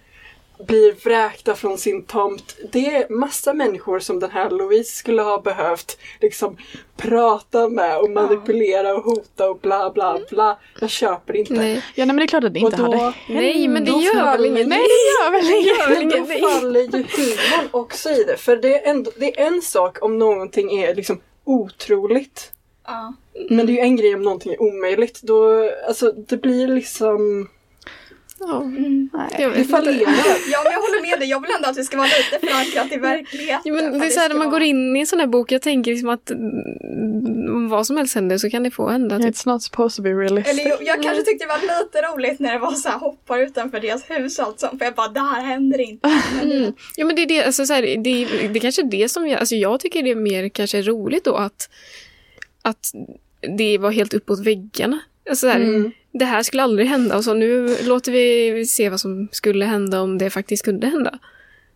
blir vräkta från sin tomt. Det är massa människor som den här Louise skulle ha behövt liksom prata med och manipulera och hota och bla bla bla. Jag köper inte. Nej. Ja, nej men det är klart att det inte och då, hade Nej, men det gör väl ingenting? Nej, det gör väl Det inget. Men då faller ju humorn också i det. För det är, ändå, det är en sak om någonting är liksom otroligt. Ja. Men det är ju en grej om någonting är omöjligt. Då, alltså det blir liksom... Ja, Mm. inte. fallerar. ja, men jag håller med dig. Jag vill ändå att det ska vara lite förankrat i verkligheten. Ja, men det är så här, när man går vara- in i en sån här bok, jag tänker liksom att mm, om vad som helst händer så kan det få hända. Typ. It's not supposed to be realistic. Eller jag, jag kanske tyckte det var lite roligt när det var så här hoppar utanför deras hus och allt sånt. För jag bara, det här händer inte. Men Mm. Ja men det är det, alltså, så här, det, är- det är kanske är det som jag, alltså jag tycker det är mer kanske roligt då att, att det var helt uppåt väggarna. Alltså, så här, Mm. Det här skulle aldrig hända och så nu låter vi se vad som skulle hända om det faktiskt kunde hända.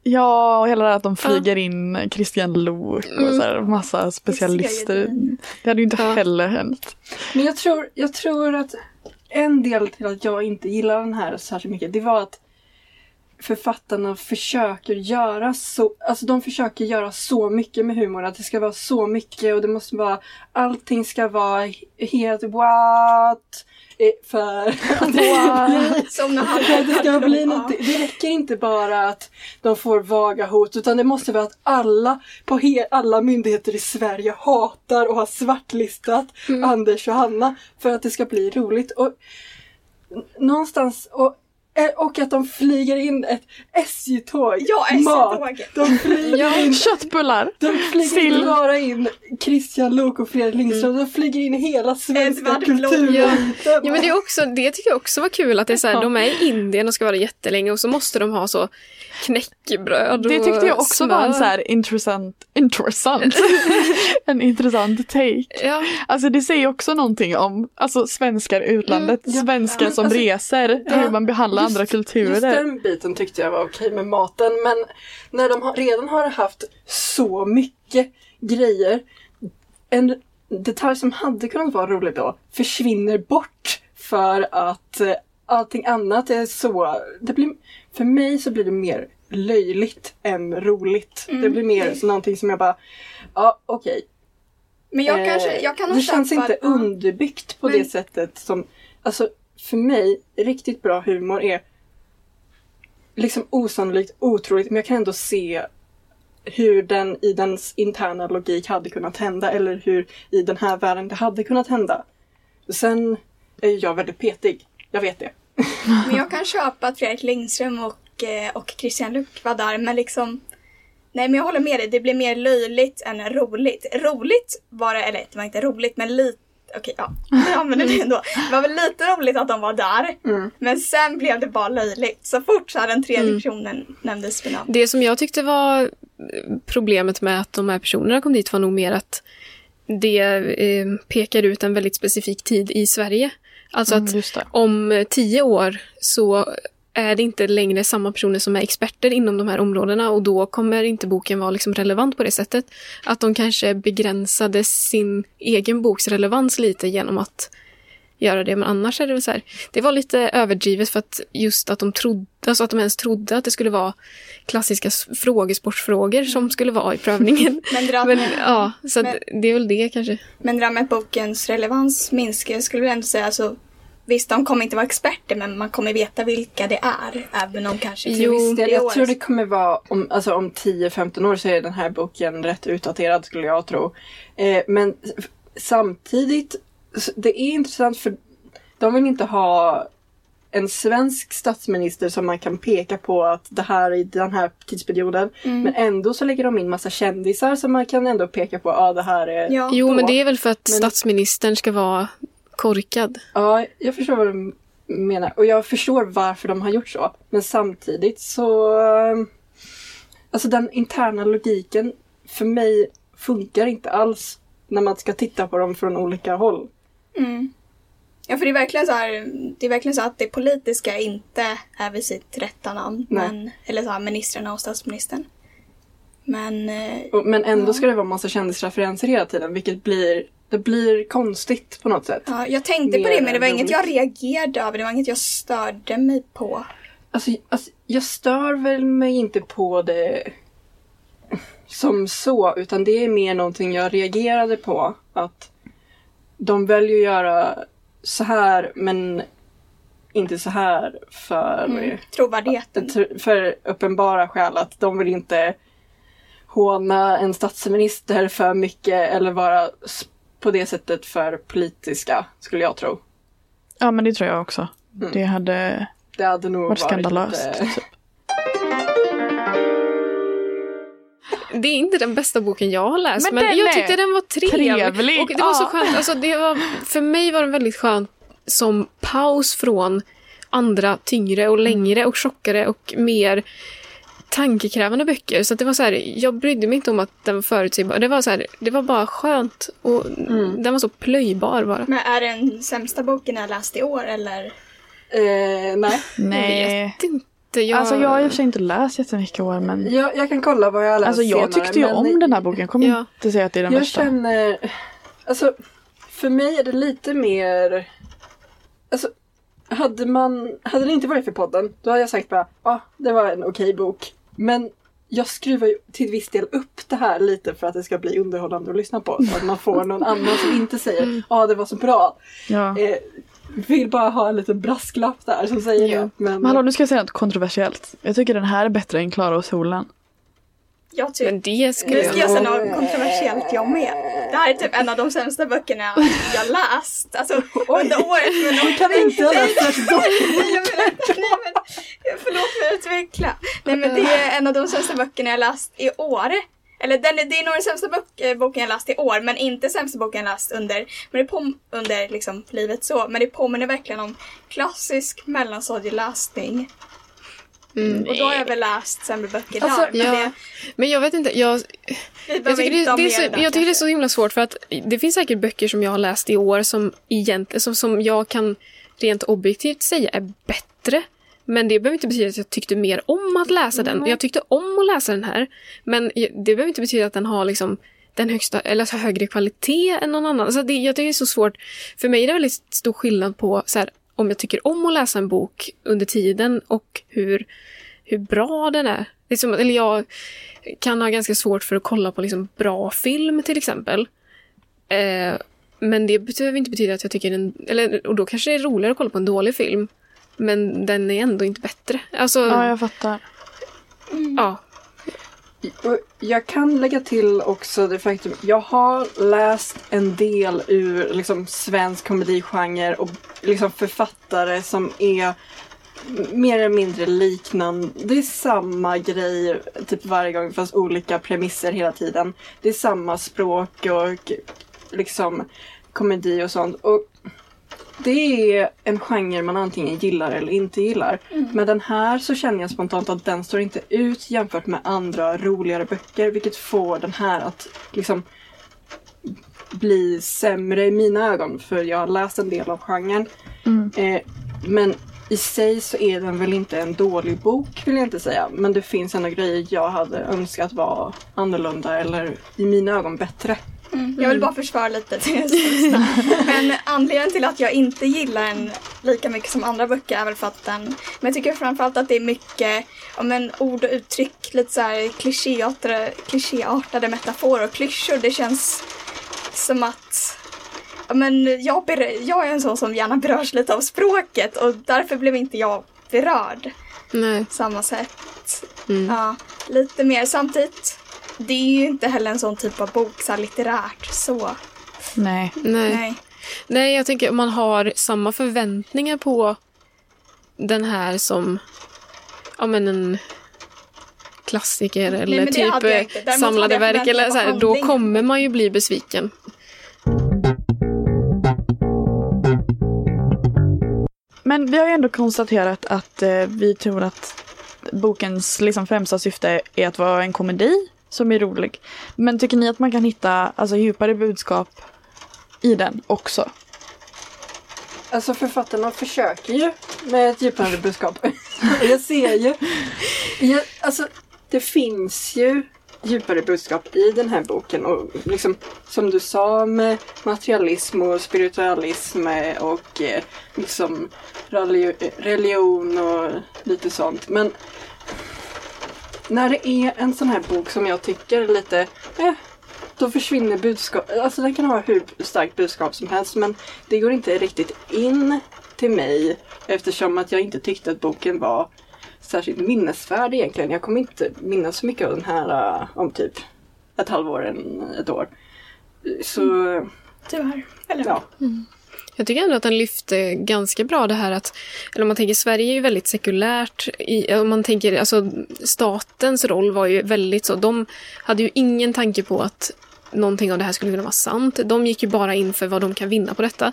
Ja, och hela det här att de flyger in Christian Luuk och Mm. så här, massa specialister. Det hade ju inte Ja. heller hänt. Men jag tror, jag tror att en del till att jag inte gillar den här särskilt mycket, det var att författarna försöker göra så, alltså de försöker göra så mycket med humor, att det ska vara så mycket och det måste vara, allting ska vara helt what? Eh, För att för det ska bli något, det räcker inte bara att de får vaga hot utan det måste vara att alla på he, alla myndigheter i Sverige hatar och har svartlistat Anders och Hanna för att det ska bli roligt. Och någonstans och, och att de flyger in ett SJ-tåg. Ja. SJ-tåget. De flyger in Köttbullar! de flyger Sill. inte bara in Christian Luuk och Fredrik Lindström, de flyger in hela svenska Blom. kultureliten. Ja men det, är också, det tycker jag också var kul att det är så här, Ja. de är i Indien och ska vara jättelänge och så måste de ha så knäckebröd Det tyckte jag också smör. var en så här intressant, intressant, en intressant take. Ja, Alltså det säger också någonting om alltså, svenskar i utlandet, Mm, ja. svenskar som alltså, reser, ja, hur man behandlar just- andra Just kulturer. den biten tyckte jag var okej med maten men när de har, redan har haft så mycket grejer en detalj som hade kunnat vara rolig då försvinner bort för att eh, allting annat är så det blir, för mig så blir det mer löjligt än roligt. Det blir mer så någonting som jag bara ja okej. Men jag Eh, kanske, jag kan nog det känns inte underbyggt på Men- det sättet som, alltså för mig, riktigt bra humor är liksom osannolikt otroligt men jag kan ändå se hur den i dens interna logik hade kunnat hända eller hur i den här världen det hade kunnat hända. Sen är jag väldigt petig, jag vet det. Men jag kan köpa att Fredrik Lindström och, eh, och Christian Luuk var där, men liksom Nej men jag håller med dig, det blir mer löjligt än roligt. Roligt var det, eller det var inte roligt, men lite, okej ja, vi använder det ändå. Det var väl lite roligt att de var där. Mm. Men sen blev det bara löjligt. Så fort så den tredje Mm. personen nämndes vid namn. Det som jag tyckte var problemet med att de här personerna kom dit var nog mer att det eh, pekar ut en väldigt specifik tid i Sverige. Alltså Mm, att om tio år så är det inte längre samma personer som är experter inom de här områdena och då kommer inte boken vara liksom relevant på det sättet. Att de kanske begränsade sin egen boks relevans lite genom att göra det. Men annars är det väl så här, det var lite överdrivet för att just att de trodde, alltså att de ens trodde att det skulle vara klassiska frågesportfrågor som skulle vara i prövningen. Men där Men ja, så Men- det är väl det kanske. men det där med att bokens relevans minskar, jag skulle väl ändå säga alltså Visst, de kommer inte vara experter men man kommer veta vilka det är. Även om kanske Jo, Visst, jag, det jag året- tror det kommer vara om, alltså om 10-15 år så är den här boken rätt utdaterad skulle jag tro. Eh, men samtidigt, det är intressant för de vill inte ha en svensk statsminister som man kan peka på att det här är i den här tidsperioden. Mm. Men ändå så lägger de in massa kändisar som man kan ändå peka på, ja ah, det här är... Ja. Jo, men det är väl för att Men- statsministern ska vara korkad. Ja, jag förstår vad du menar. Och jag förstår varför de har gjort så. Men samtidigt så... eh, Alltså den interna logiken för mig funkar inte alls när man ska titta på dem från olika håll. Mm. Ja, för det är verkligen så här, det är verkligen så att det politiska inte är vid sitt rätta namn. Nej. Men, eller så här, ministrarna och statsministern. Men eh, Och- Men ändå Ja. ska det vara massa kändisreferenser hela tiden vilket blir... Det blir konstigt på något sätt. ja, jag tänkte på det men det var inget jag reagerade över. Det var inget jag störde mig på. Alltså, alltså, jag stör väl mig inte på det som så, utan det är mer någonting jag reagerade på. Att de väljer att göra så här, men inte så här för, Mm. Trovärdigheten. för uppenbara skäl. Att de vill inte håna en statsminister för mycket eller vara s- på det sättet för politiska, skulle jag tro. Ja, men det tror jag också. Mm. Det hade Det hade nog varit varit skandalöst. lite- Typ. Det är inte den bästa boken jag har läst, Men men, jag tyckte den var trevlig. trevlig, Och det var så skönt. Alltså, det var, för mig var den väldigt skönt som paus från andra tyngre och längre och tjockare och mer tankekrävande böcker. Så att det var så här, jag brydde mig inte om att den var förutsägbar. Det var så här, det var bara skönt och Mm. den var så plöjbar bara. Men är det den sämsta boken jag läst i år eller? Eh, nej. Nej. Jag vet inte. Jag... Alltså jag har i och för sig inte läst jättemycket i år men Jag, jag kan kolla vad jag har läst Alltså jag senare, tyckte ju men om den här boken. Jag kommer Ja. inte säga att det är den Jag värsta. känner... Alltså, för mig är det lite mer... Alltså, hade man... Hade det inte varit för podden, då hade jag sagt bara, ja, ah, det var en okej bok. Men jag skruvar ju till viss del upp det här lite för att det ska bli underhållande att lyssna på. Så att man får någon annan som inte säger, ja, ah, det var så bra. Ja. Eh, vill bara ha en liten brasklapp där som säger Ja. det. Men, Men hallå, nu ska jag säga något kontroversiellt. Jag tycker den här är bättre än Klara och solen. Jag tycker Men det skulle Nu ska jag säga något kontroversiellt jag med. Det här är typ en av de sämsta böckerna jag läst. Alltså under året. Men Du kan inte ha läst särskilt dåligt. Nej, men, nej, men, förlåt för att utveckla. Nej men det är en av de sämsta böckerna jag läst i år. Eller den, är- det är nog den sämsta bok, eh, boken jag läst i år, men inte sämsta boken jag läst under, men det pom, under liksom, livet så. Men det påminner verkligen om klassisk mellanstadieläsning. Mm. Och då har jag väl läst sämre böcker Alltså, där. Men ja. det, Men jag vet inte, jag, Jag tycker, inte det, det är så, jag tycker det är så himla svårt för att det finns säkert böcker som jag har läst i år som, egent, som, som jag kan rent objektivt säga är bättre. Men det behöver inte betyda att jag tyckte mer om att läsa den. Jag tyckte om att läsa den här. Men det behöver inte betyda att den har liksom den högsta, eller alltså högre kvalitet än någon annan. Alltså det, jag tycker det är så svårt. För mig är det väldigt stor skillnad på så här, om jag tycker om att läsa en bok under tiden och hur, hur bra den är. Liksom, eller jag kan ha ganska svårt för att kolla på liksom bra film till exempel. Eh, men det behöver inte betyda att jag tycker den... Eller, och då kanske det är roligare att kolla på en dålig film. Men den är ändå inte bättre. Alltså, Ja, ja. jag fattar. Och jag kan lägga till också det faktum, jag har läst en del ur liksom svensk komedigenre och liksom författare som är mer eller mindre liknande. Det är samma grej typ varje gång fast olika premisser hela tiden. Det är samma språk och liksom komedi och sånt. Och det är en genre man antingen gillar eller inte gillar. Men den här så känner jag spontant att den står inte ut jämfört med andra roligare böcker. Vilket får den här att liksom bli sämre i mina ögon. För jag har läst en del av genren. Eh, men i sig så är den väl inte en dålig bok vill jag inte säga. Men det finns ändå grejer jag hade önskat var annorlunda eller i mina ögon bättre. Mm. Jag vill bara försvara lite till. Men anledningen till att jag inte gillar den lika mycket som andra böcker är väl för att den... Men jag tycker framförallt att det är mycket ja, men, ord och uttryck, lite så här klichéartade, klichéartade metaforer och klyschor. Det känns som att men jag, jag är en sån som gärna berörs lite av språket och därför blev inte jag berörd Nej. samma sätt. Mm. Ja, lite mer. Samtidigt, det är ju inte heller en sån typ av bok, så här litterärt så. Nej. Nej. Nej. Nej, jag tänker om man har samma förväntningar på den här som ja, men en klassiker eller det typ eh, samlade verk eller så här, då kommer man ju bli besviken. Men vi har ju ändå konstaterat att eh, vi tror att bokens liksom, främsta syfte är att vara en komedi som är rolig. Men tycker ni att man kan hitta alltså, djupare budskap i den också? Alltså författarna försöker ju med ett djupare budskap. Jag ser ju. Jag, alltså det finns ju djupare budskap i den här boken och liksom som du sa med materialism och spiritualism och eh, liksom religion och lite sånt. Men när det är en sån här bok som jag tycker är lite eh, då försvinner budskap. Alltså den kan ha hur starkt budskap som helst men det går inte riktigt in till mig eftersom att jag inte tyckte att boken var särskilt minnesvärd egentligen. Jag kommer inte minnas så mycket av den här uh, om typ ett halvår, en, ett år. Så Tyvärr. Eller? ja, jag tycker ändå att den lyfte ganska bra det här att, eller om man tänker Sverige är ju väldigt sekulärt. I, om man tänker, alltså statens roll var ju väldigt så, de hade ju ingen tanke på att någonting av det här skulle kunna vara sant. De gick ju bara in för vad de kan vinna på detta.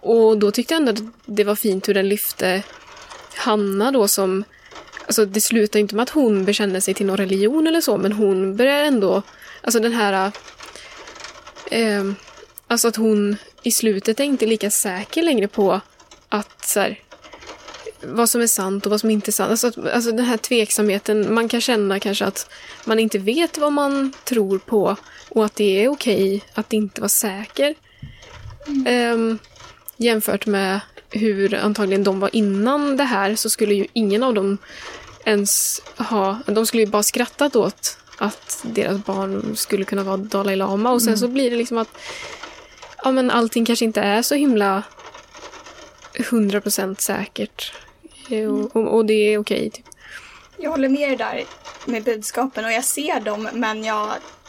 Och då tyckte jag ändå att det var fint hur den lyfte Hanna då som Alltså det slutar inte med att hon bekänner sig till någon religion eller så, men hon börjar ändå... Alltså den här... Eh, alltså att hon i slutet är inte lika säker längre på att så här, vad som är sant och vad som inte är sant. Alltså, att, alltså den här tveksamheten, man kan känna kanske att man inte vet vad man tror på och att det är okej att inte vara säker. Ehm, jämfört med hur antagligen de var innan det här så skulle ju ingen av dem ens ha... De skulle ju bara skrattat åt att deras barn skulle kunna vara Dalai Lama och sen så blir det liksom att ja, men allting kanske inte är så himla 100% säkert. Och, och, och det är okej. typ. Jag håller med er där med budskapen och jag ser dem men jag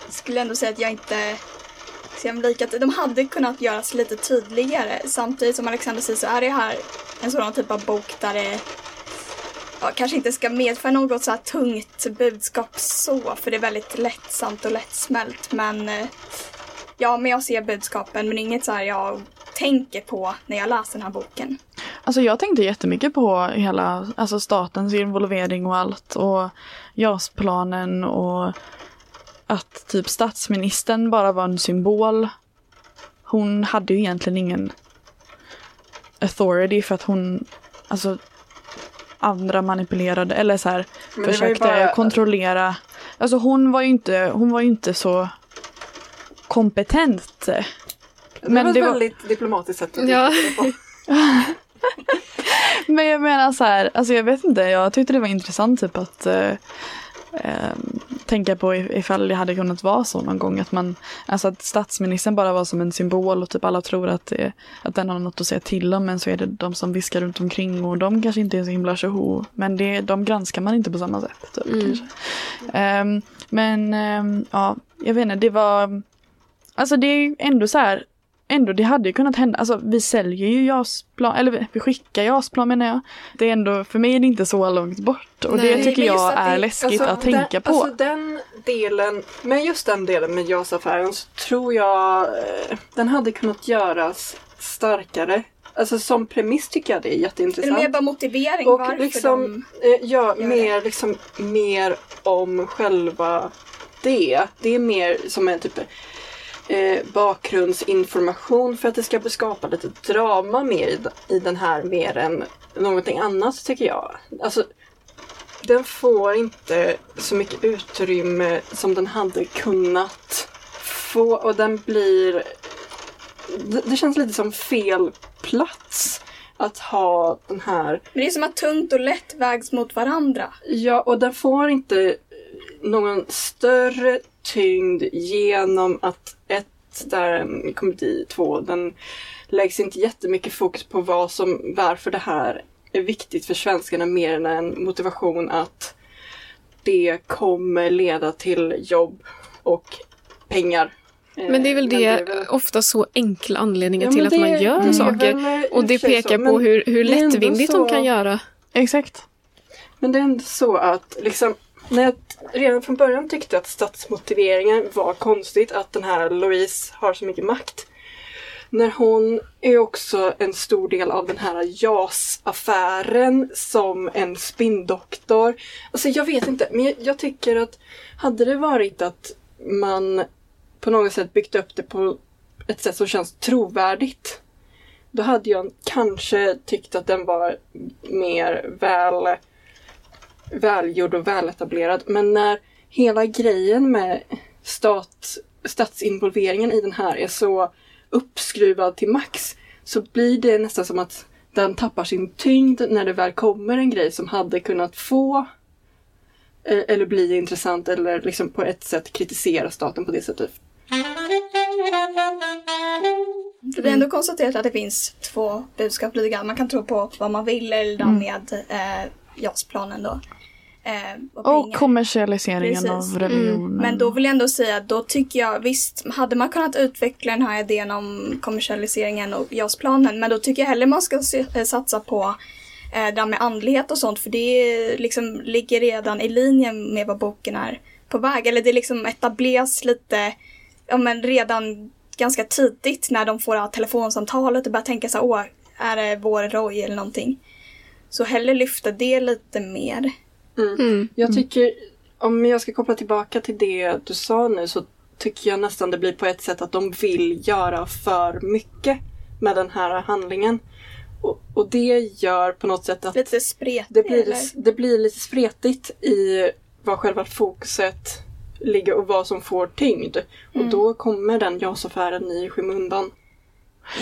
skulle ändå säga att jag inte ser dem lika. De hade kunnat göras lite tydligare. Samtidigt som Alexander säger så är det här en sådan typ av bok där det ja, kanske inte ska medföra något så här tungt budskap så för det är väldigt lättsamt och lättsmält men eh, ja, men jag ser budskapen men inget så här jag tänker på när jag läser den här boken. Alltså jag tänkte jättemycket på hela alltså statens involvering och allt och JAS-planen och att typ statsministern bara var en symbol. Hon hade ju egentligen ingen authority för att hon, alltså andra manipulerade eller så här försökte bara- kontrollera. Alltså hon var ju inte, hon var ju inte så kompetent. det Men var ett det var- väldigt diplomatiskt sätt att Ja. det på. Men jag menar så här, alltså jag vet inte, jag tyckte det var intressant typ att eh, eh, tänka på if- ifall det hade kunnat vara så någon gång att man, alltså att statsministern bara var som en symbol och typ alla tror att, det, att den har något att säga till om men så är det de som viskar runt omkring och de kanske inte är så himla tjoho men det, de granskar man inte på samma sätt. Typ, Mm. Ehm, men ehm, ja, jag vet inte, det var, alltså det är ju ändå så här ändå, det hade ju kunnat hända. Alltså vi säljer ju JAS-plan, eller vi skickar JAS-plan menar jag. Det är ändå, för mig är det inte så långt bort. Och Nej, det tycker jag är det- läskigt att den, tänka på. Alltså den delen, men just den delen med JAS-affären så tror jag eh, den hade kunnat göras starkare. Alltså som premiss tycker jag det är jätteintressant. mer bara motivering Och varför liksom, de... eh, ja, gör mer, liksom, mer om själva det. Det är mer som en typ eh, bakgrundsinformation för att det ska skapa lite drama mer i, i den här mer än någonting annat tycker jag. Alltså, den får inte så mycket utrymme som den hade kunnat få och den blir... Det, det känns lite som fel plats att ha den här Men det är som att tungt och lätt vägs mot varandra. Ja, och den får inte någon större tyngd genom att där en komedi, två, den läggs inte jättemycket fokus på vad som, varför det här är viktigt för svenskarna mer än en motivation att det kommer leda till jobb och pengar. Men det är väl Eh, det, men är väl- ofta så enkla anledningar Ja, till att det- man gör det är saker. väl Och det pekar så, på hur, hur det lättvindigt så- de kan göra. Exakt. Men det är ändå så att liksom, när jag redan från början tyckte att statsmotiveringen var konstigt, att den här Louise har så mycket makt. När hon är också en stor del av den här JAS-affären som en spinndoktor. Alltså jag vet inte, men jag, jag tycker att hade det varit att man på något sätt byggt upp det på ett sätt som känns trovärdigt. Då hade jag kanske tyckt att den var mer väl välgjord och väletablerad. Men när hela grejen med stat, statsinvolveringen i den här är så uppskruvad till max så blir det nästan som att den tappar sin tyngd när det väl kommer en grej som hade kunnat få eh, eller bli intressant eller liksom på ett sätt kritisera staten på det sättet. För vi har ändå konstaterat att det finns två budskap lite grann. Man kan tro på vad man vill eller Mm. med eh, JAS-planen då. Eh, och Och kommersialiseringen Precis. av religionen. Men då vill jag ändå säga, då tycker jag visst, hade man kunnat utveckla den här idén om kommersialiseringen och JAS-planen, men då tycker jag hellre man ska eh, satsa på eh, det här med andlighet och sånt, för det liksom ligger redan i linje med vad boken är på väg. Eller det liksom etableras lite, ja men redan ganska tidigt när de får det här telefonsamtalet och börjar tänka så här, åh, är det vår Roy eller någonting? Så hellre lyfta det lite mer. Mm. Jag tycker, om jag ska koppla tillbaka till det du sa nu så tycker jag nästan det blir på ett sätt att de vill göra för mycket med den här handlingen. Och, och det gör på något sätt att Lite spretigt. det blir, eller? det blir lite spretigt i vad själva fokuset ligger och vad som får tyngd. Och då kommer den JAS-affären i skymundan.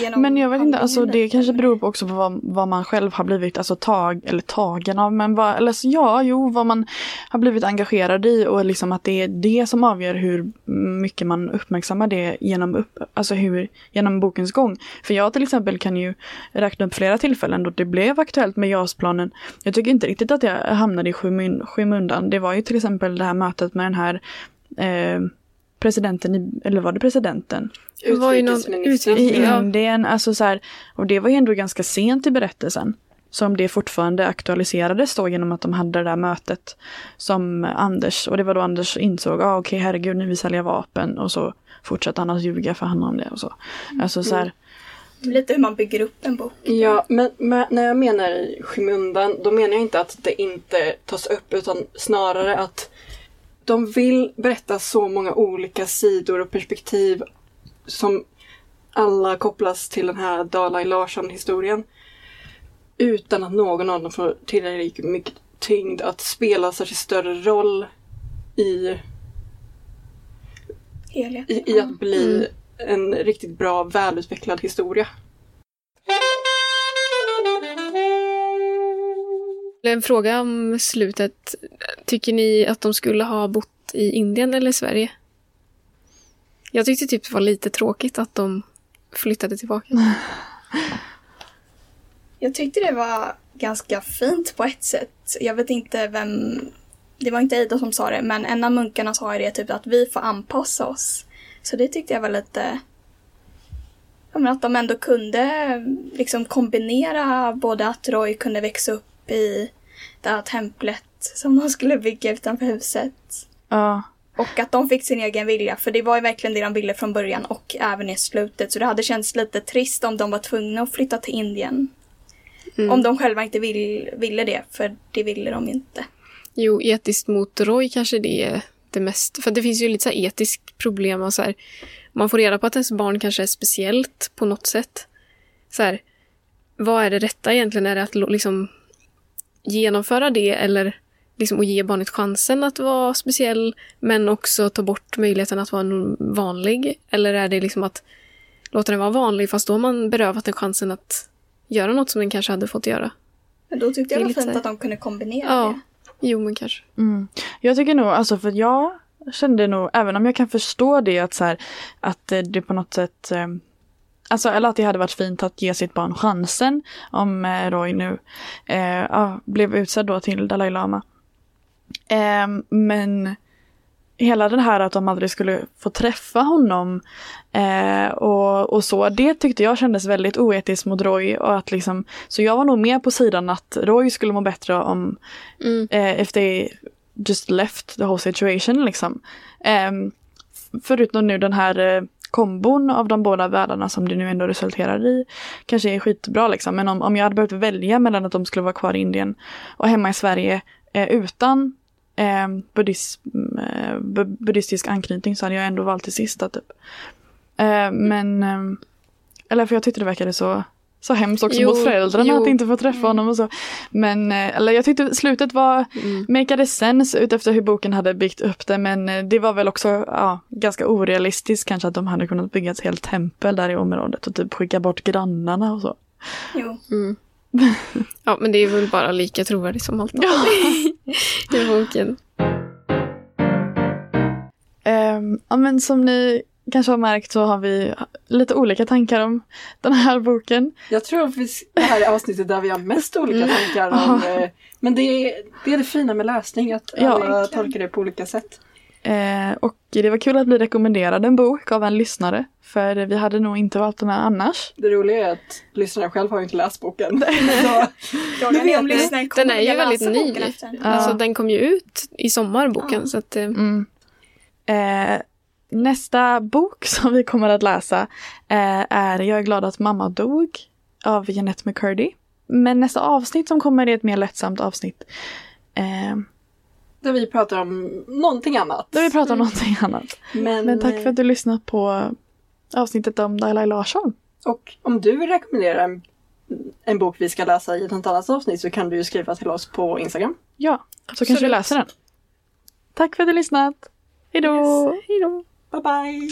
Genom Men jag vet inte, alltså det kanske beror på också på vad, vad man själv har blivit alltså tag, eller tagen av, men vad, eller så, ja, jo, vad man har blivit engagerad i och liksom att det är det som avgör hur mycket man uppmärksammar det genom, upp, alltså hur, genom bokens gång. För jag till exempel kan ju räkna upp flera tillfällen då det blev aktuellt med JAS-planen. Jag tycker inte riktigt att jag hamnade i skymun, skymundan. Det var ju till exempel det här mötet med den här eh, presidenten, i, eller var det presidenten? Det var ju någon i. Indien. Alltså så här, och det var ju ändå ganska sent i berättelsen. Som det fortfarande aktualiserades då genom att de hade det där mötet som Anders, och det var då Anders insåg, ah, okej herregud nu vill vi sälja vapen och så fortsatte han att ljuga för han om det och så. Alltså så här, Lite hur man bygger upp en bok. Ja, men, men när jag menar i skymundan, då menar jag inte att det inte tas upp utan snarare att de vill berätta så många olika sidor och perspektiv som alla kopplas till den här Dalai Larsson-historien. Utan att någon av dem får tillräckligt mycket tyngd att spela särskilt större roll i, i, i att bli en riktigt bra, välutvecklad historia. En fråga om slutet. Tycker ni att de skulle ha bott i Indien eller Sverige? Jag tyckte typ det var lite tråkigt att de flyttade tillbaka. Jag tyckte det var ganska fint på ett sätt. Jag vet inte vem... Det var inte Ida som sa det, men en av munkarna sa ju det typ att vi får anpassa oss. Så det tyckte jag var lite... ja, men att de ändå kunde liksom kombinera både att Roy kunde växa upp i det här templet som de skulle bygga utanför huset Ja. och att de fick sin egen vilja, för det var ju verkligen det de ville från början och även i slutet. Så det hade känts lite trist om de var tvungna att flytta till Indien. Mm. Om de själva inte vill, ville det, för det ville de inte. Jo, etiskt mot Roy kanske det är det mest. För det finns ju lite så etiskt problem. Och så här, man får reda på att ens barn kanske är speciellt på något sätt. Så här, vad är det rätta egentligen? Är det att liksom genomföra det eller liksom att ge barnet chansen att vara speciell men också ta bort möjligheten att vara vanlig? Eller är det liksom att låta den vara vanlig fast då har man berövat den chansen att göra något som den kanske hade fått göra? Men då tyckte jag det var fint att de kunde kombinera Ja. det. Jo, men kanske. Mm. Jag tycker nog, alltså för jag kände nog, även om jag kan förstå det att så här, att eh, det på något sätt eh, Alltså, eller att det hade varit fint att ge sitt barn chansen om eh, Roy nu eh, ja, blev utsedd då till Dalai Lama. Eh, men hela det här att de aldrig skulle få träffa honom eh, och, och så, det tyckte jag kändes väldigt oetiskt mot Roy. Och att liksom, så jag var nog mer på sidan att Roy skulle må bättre om Mm. eh, if they just left the whole situation liksom. Ehm, förutom nu den här eh, kombon av de båda världarna som det nu ändå resulterar i kanske är skitbra liksom. Men om, om jag hade behövt välja mellan att de skulle vara kvar i Indien och hemma i Sverige eh, utan eh, buddhism, eh, buddhistisk anknytning så hade jag ändå valt det sista typ. Eh, men, eh, eller för jag tyckte det verkade så så hemskt också Jo, mot föräldrarna jo. att inte få träffa honom och så. Men, eh, eller jag tyckte slutet var Mm. makade sense utefter hur boken hade byggt upp det men eh, det var väl också ja, ganska orealistiskt kanske att de hade kunnat bygga ett helt tempel där i området och typ skicka bort grannarna och så. Jo. Mm. Ja, men det är väl bara lika trovärdigt som allt annat i boken. Ehm, ja men som ni kanske har märkt så har vi lite olika tankar om den här boken. Jag tror att vi, det här är avsnittet där vi har mest olika Mm. tankar om eh, Men det är, det är det fina med läsning, att Ja. alla tolkar det på olika sätt. Eh, och det var kul att bli rekommenderad en bok av en lyssnare för vi hade nog inte valt den här annars. Det roliga är att lyssnaren själv har inte läst boken. Så, vet lyssnaren kommer Den är ju väldigt ny. Ja. Alltså, den kom ju ut i sommar, boken. Ja. Så att, eh, Mm. Eh, nästa bok som vi kommer att läsa eh, är Jag är glad att mamma dog av Jeanette McCurdy. Men nästa avsnitt som kommer är ett mer lättsamt avsnitt. Eh, där vi pratar om någonting annat. där vi pratar om någonting annat. Men, Men tack för att du lyssnat på avsnittet om Dalai Larsson. Och om du vill rekommendera en, en bok vi ska läsa i något annat avsnitt så kan du skriva till oss på Instagram. Ja, så kanske vi Absolut. läser den. Tack för att du lyssnat. Hejdå! hej då. Bye bye!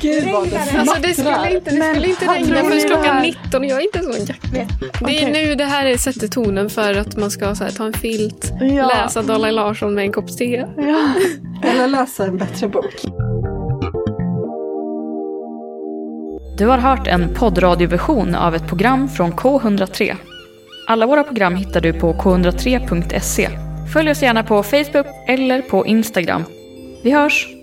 Gud vad det Regnar det? Alltså det skulle inte, det skulle inte regna förrän klockan här- 19 och jag är inte så jack. Det är Okej. nu det här är sätter tonen för att man ska så här, ta en filt, Ja. läsa Dalai Larsson med en kopp te. Ja. Eller läsa en bättre bok. Du har hört en poddradioversion av ett program från K103. Alla våra program hittar du på k103.se. Följ oss gärna på Facebook eller på Instagram. Vi hörs!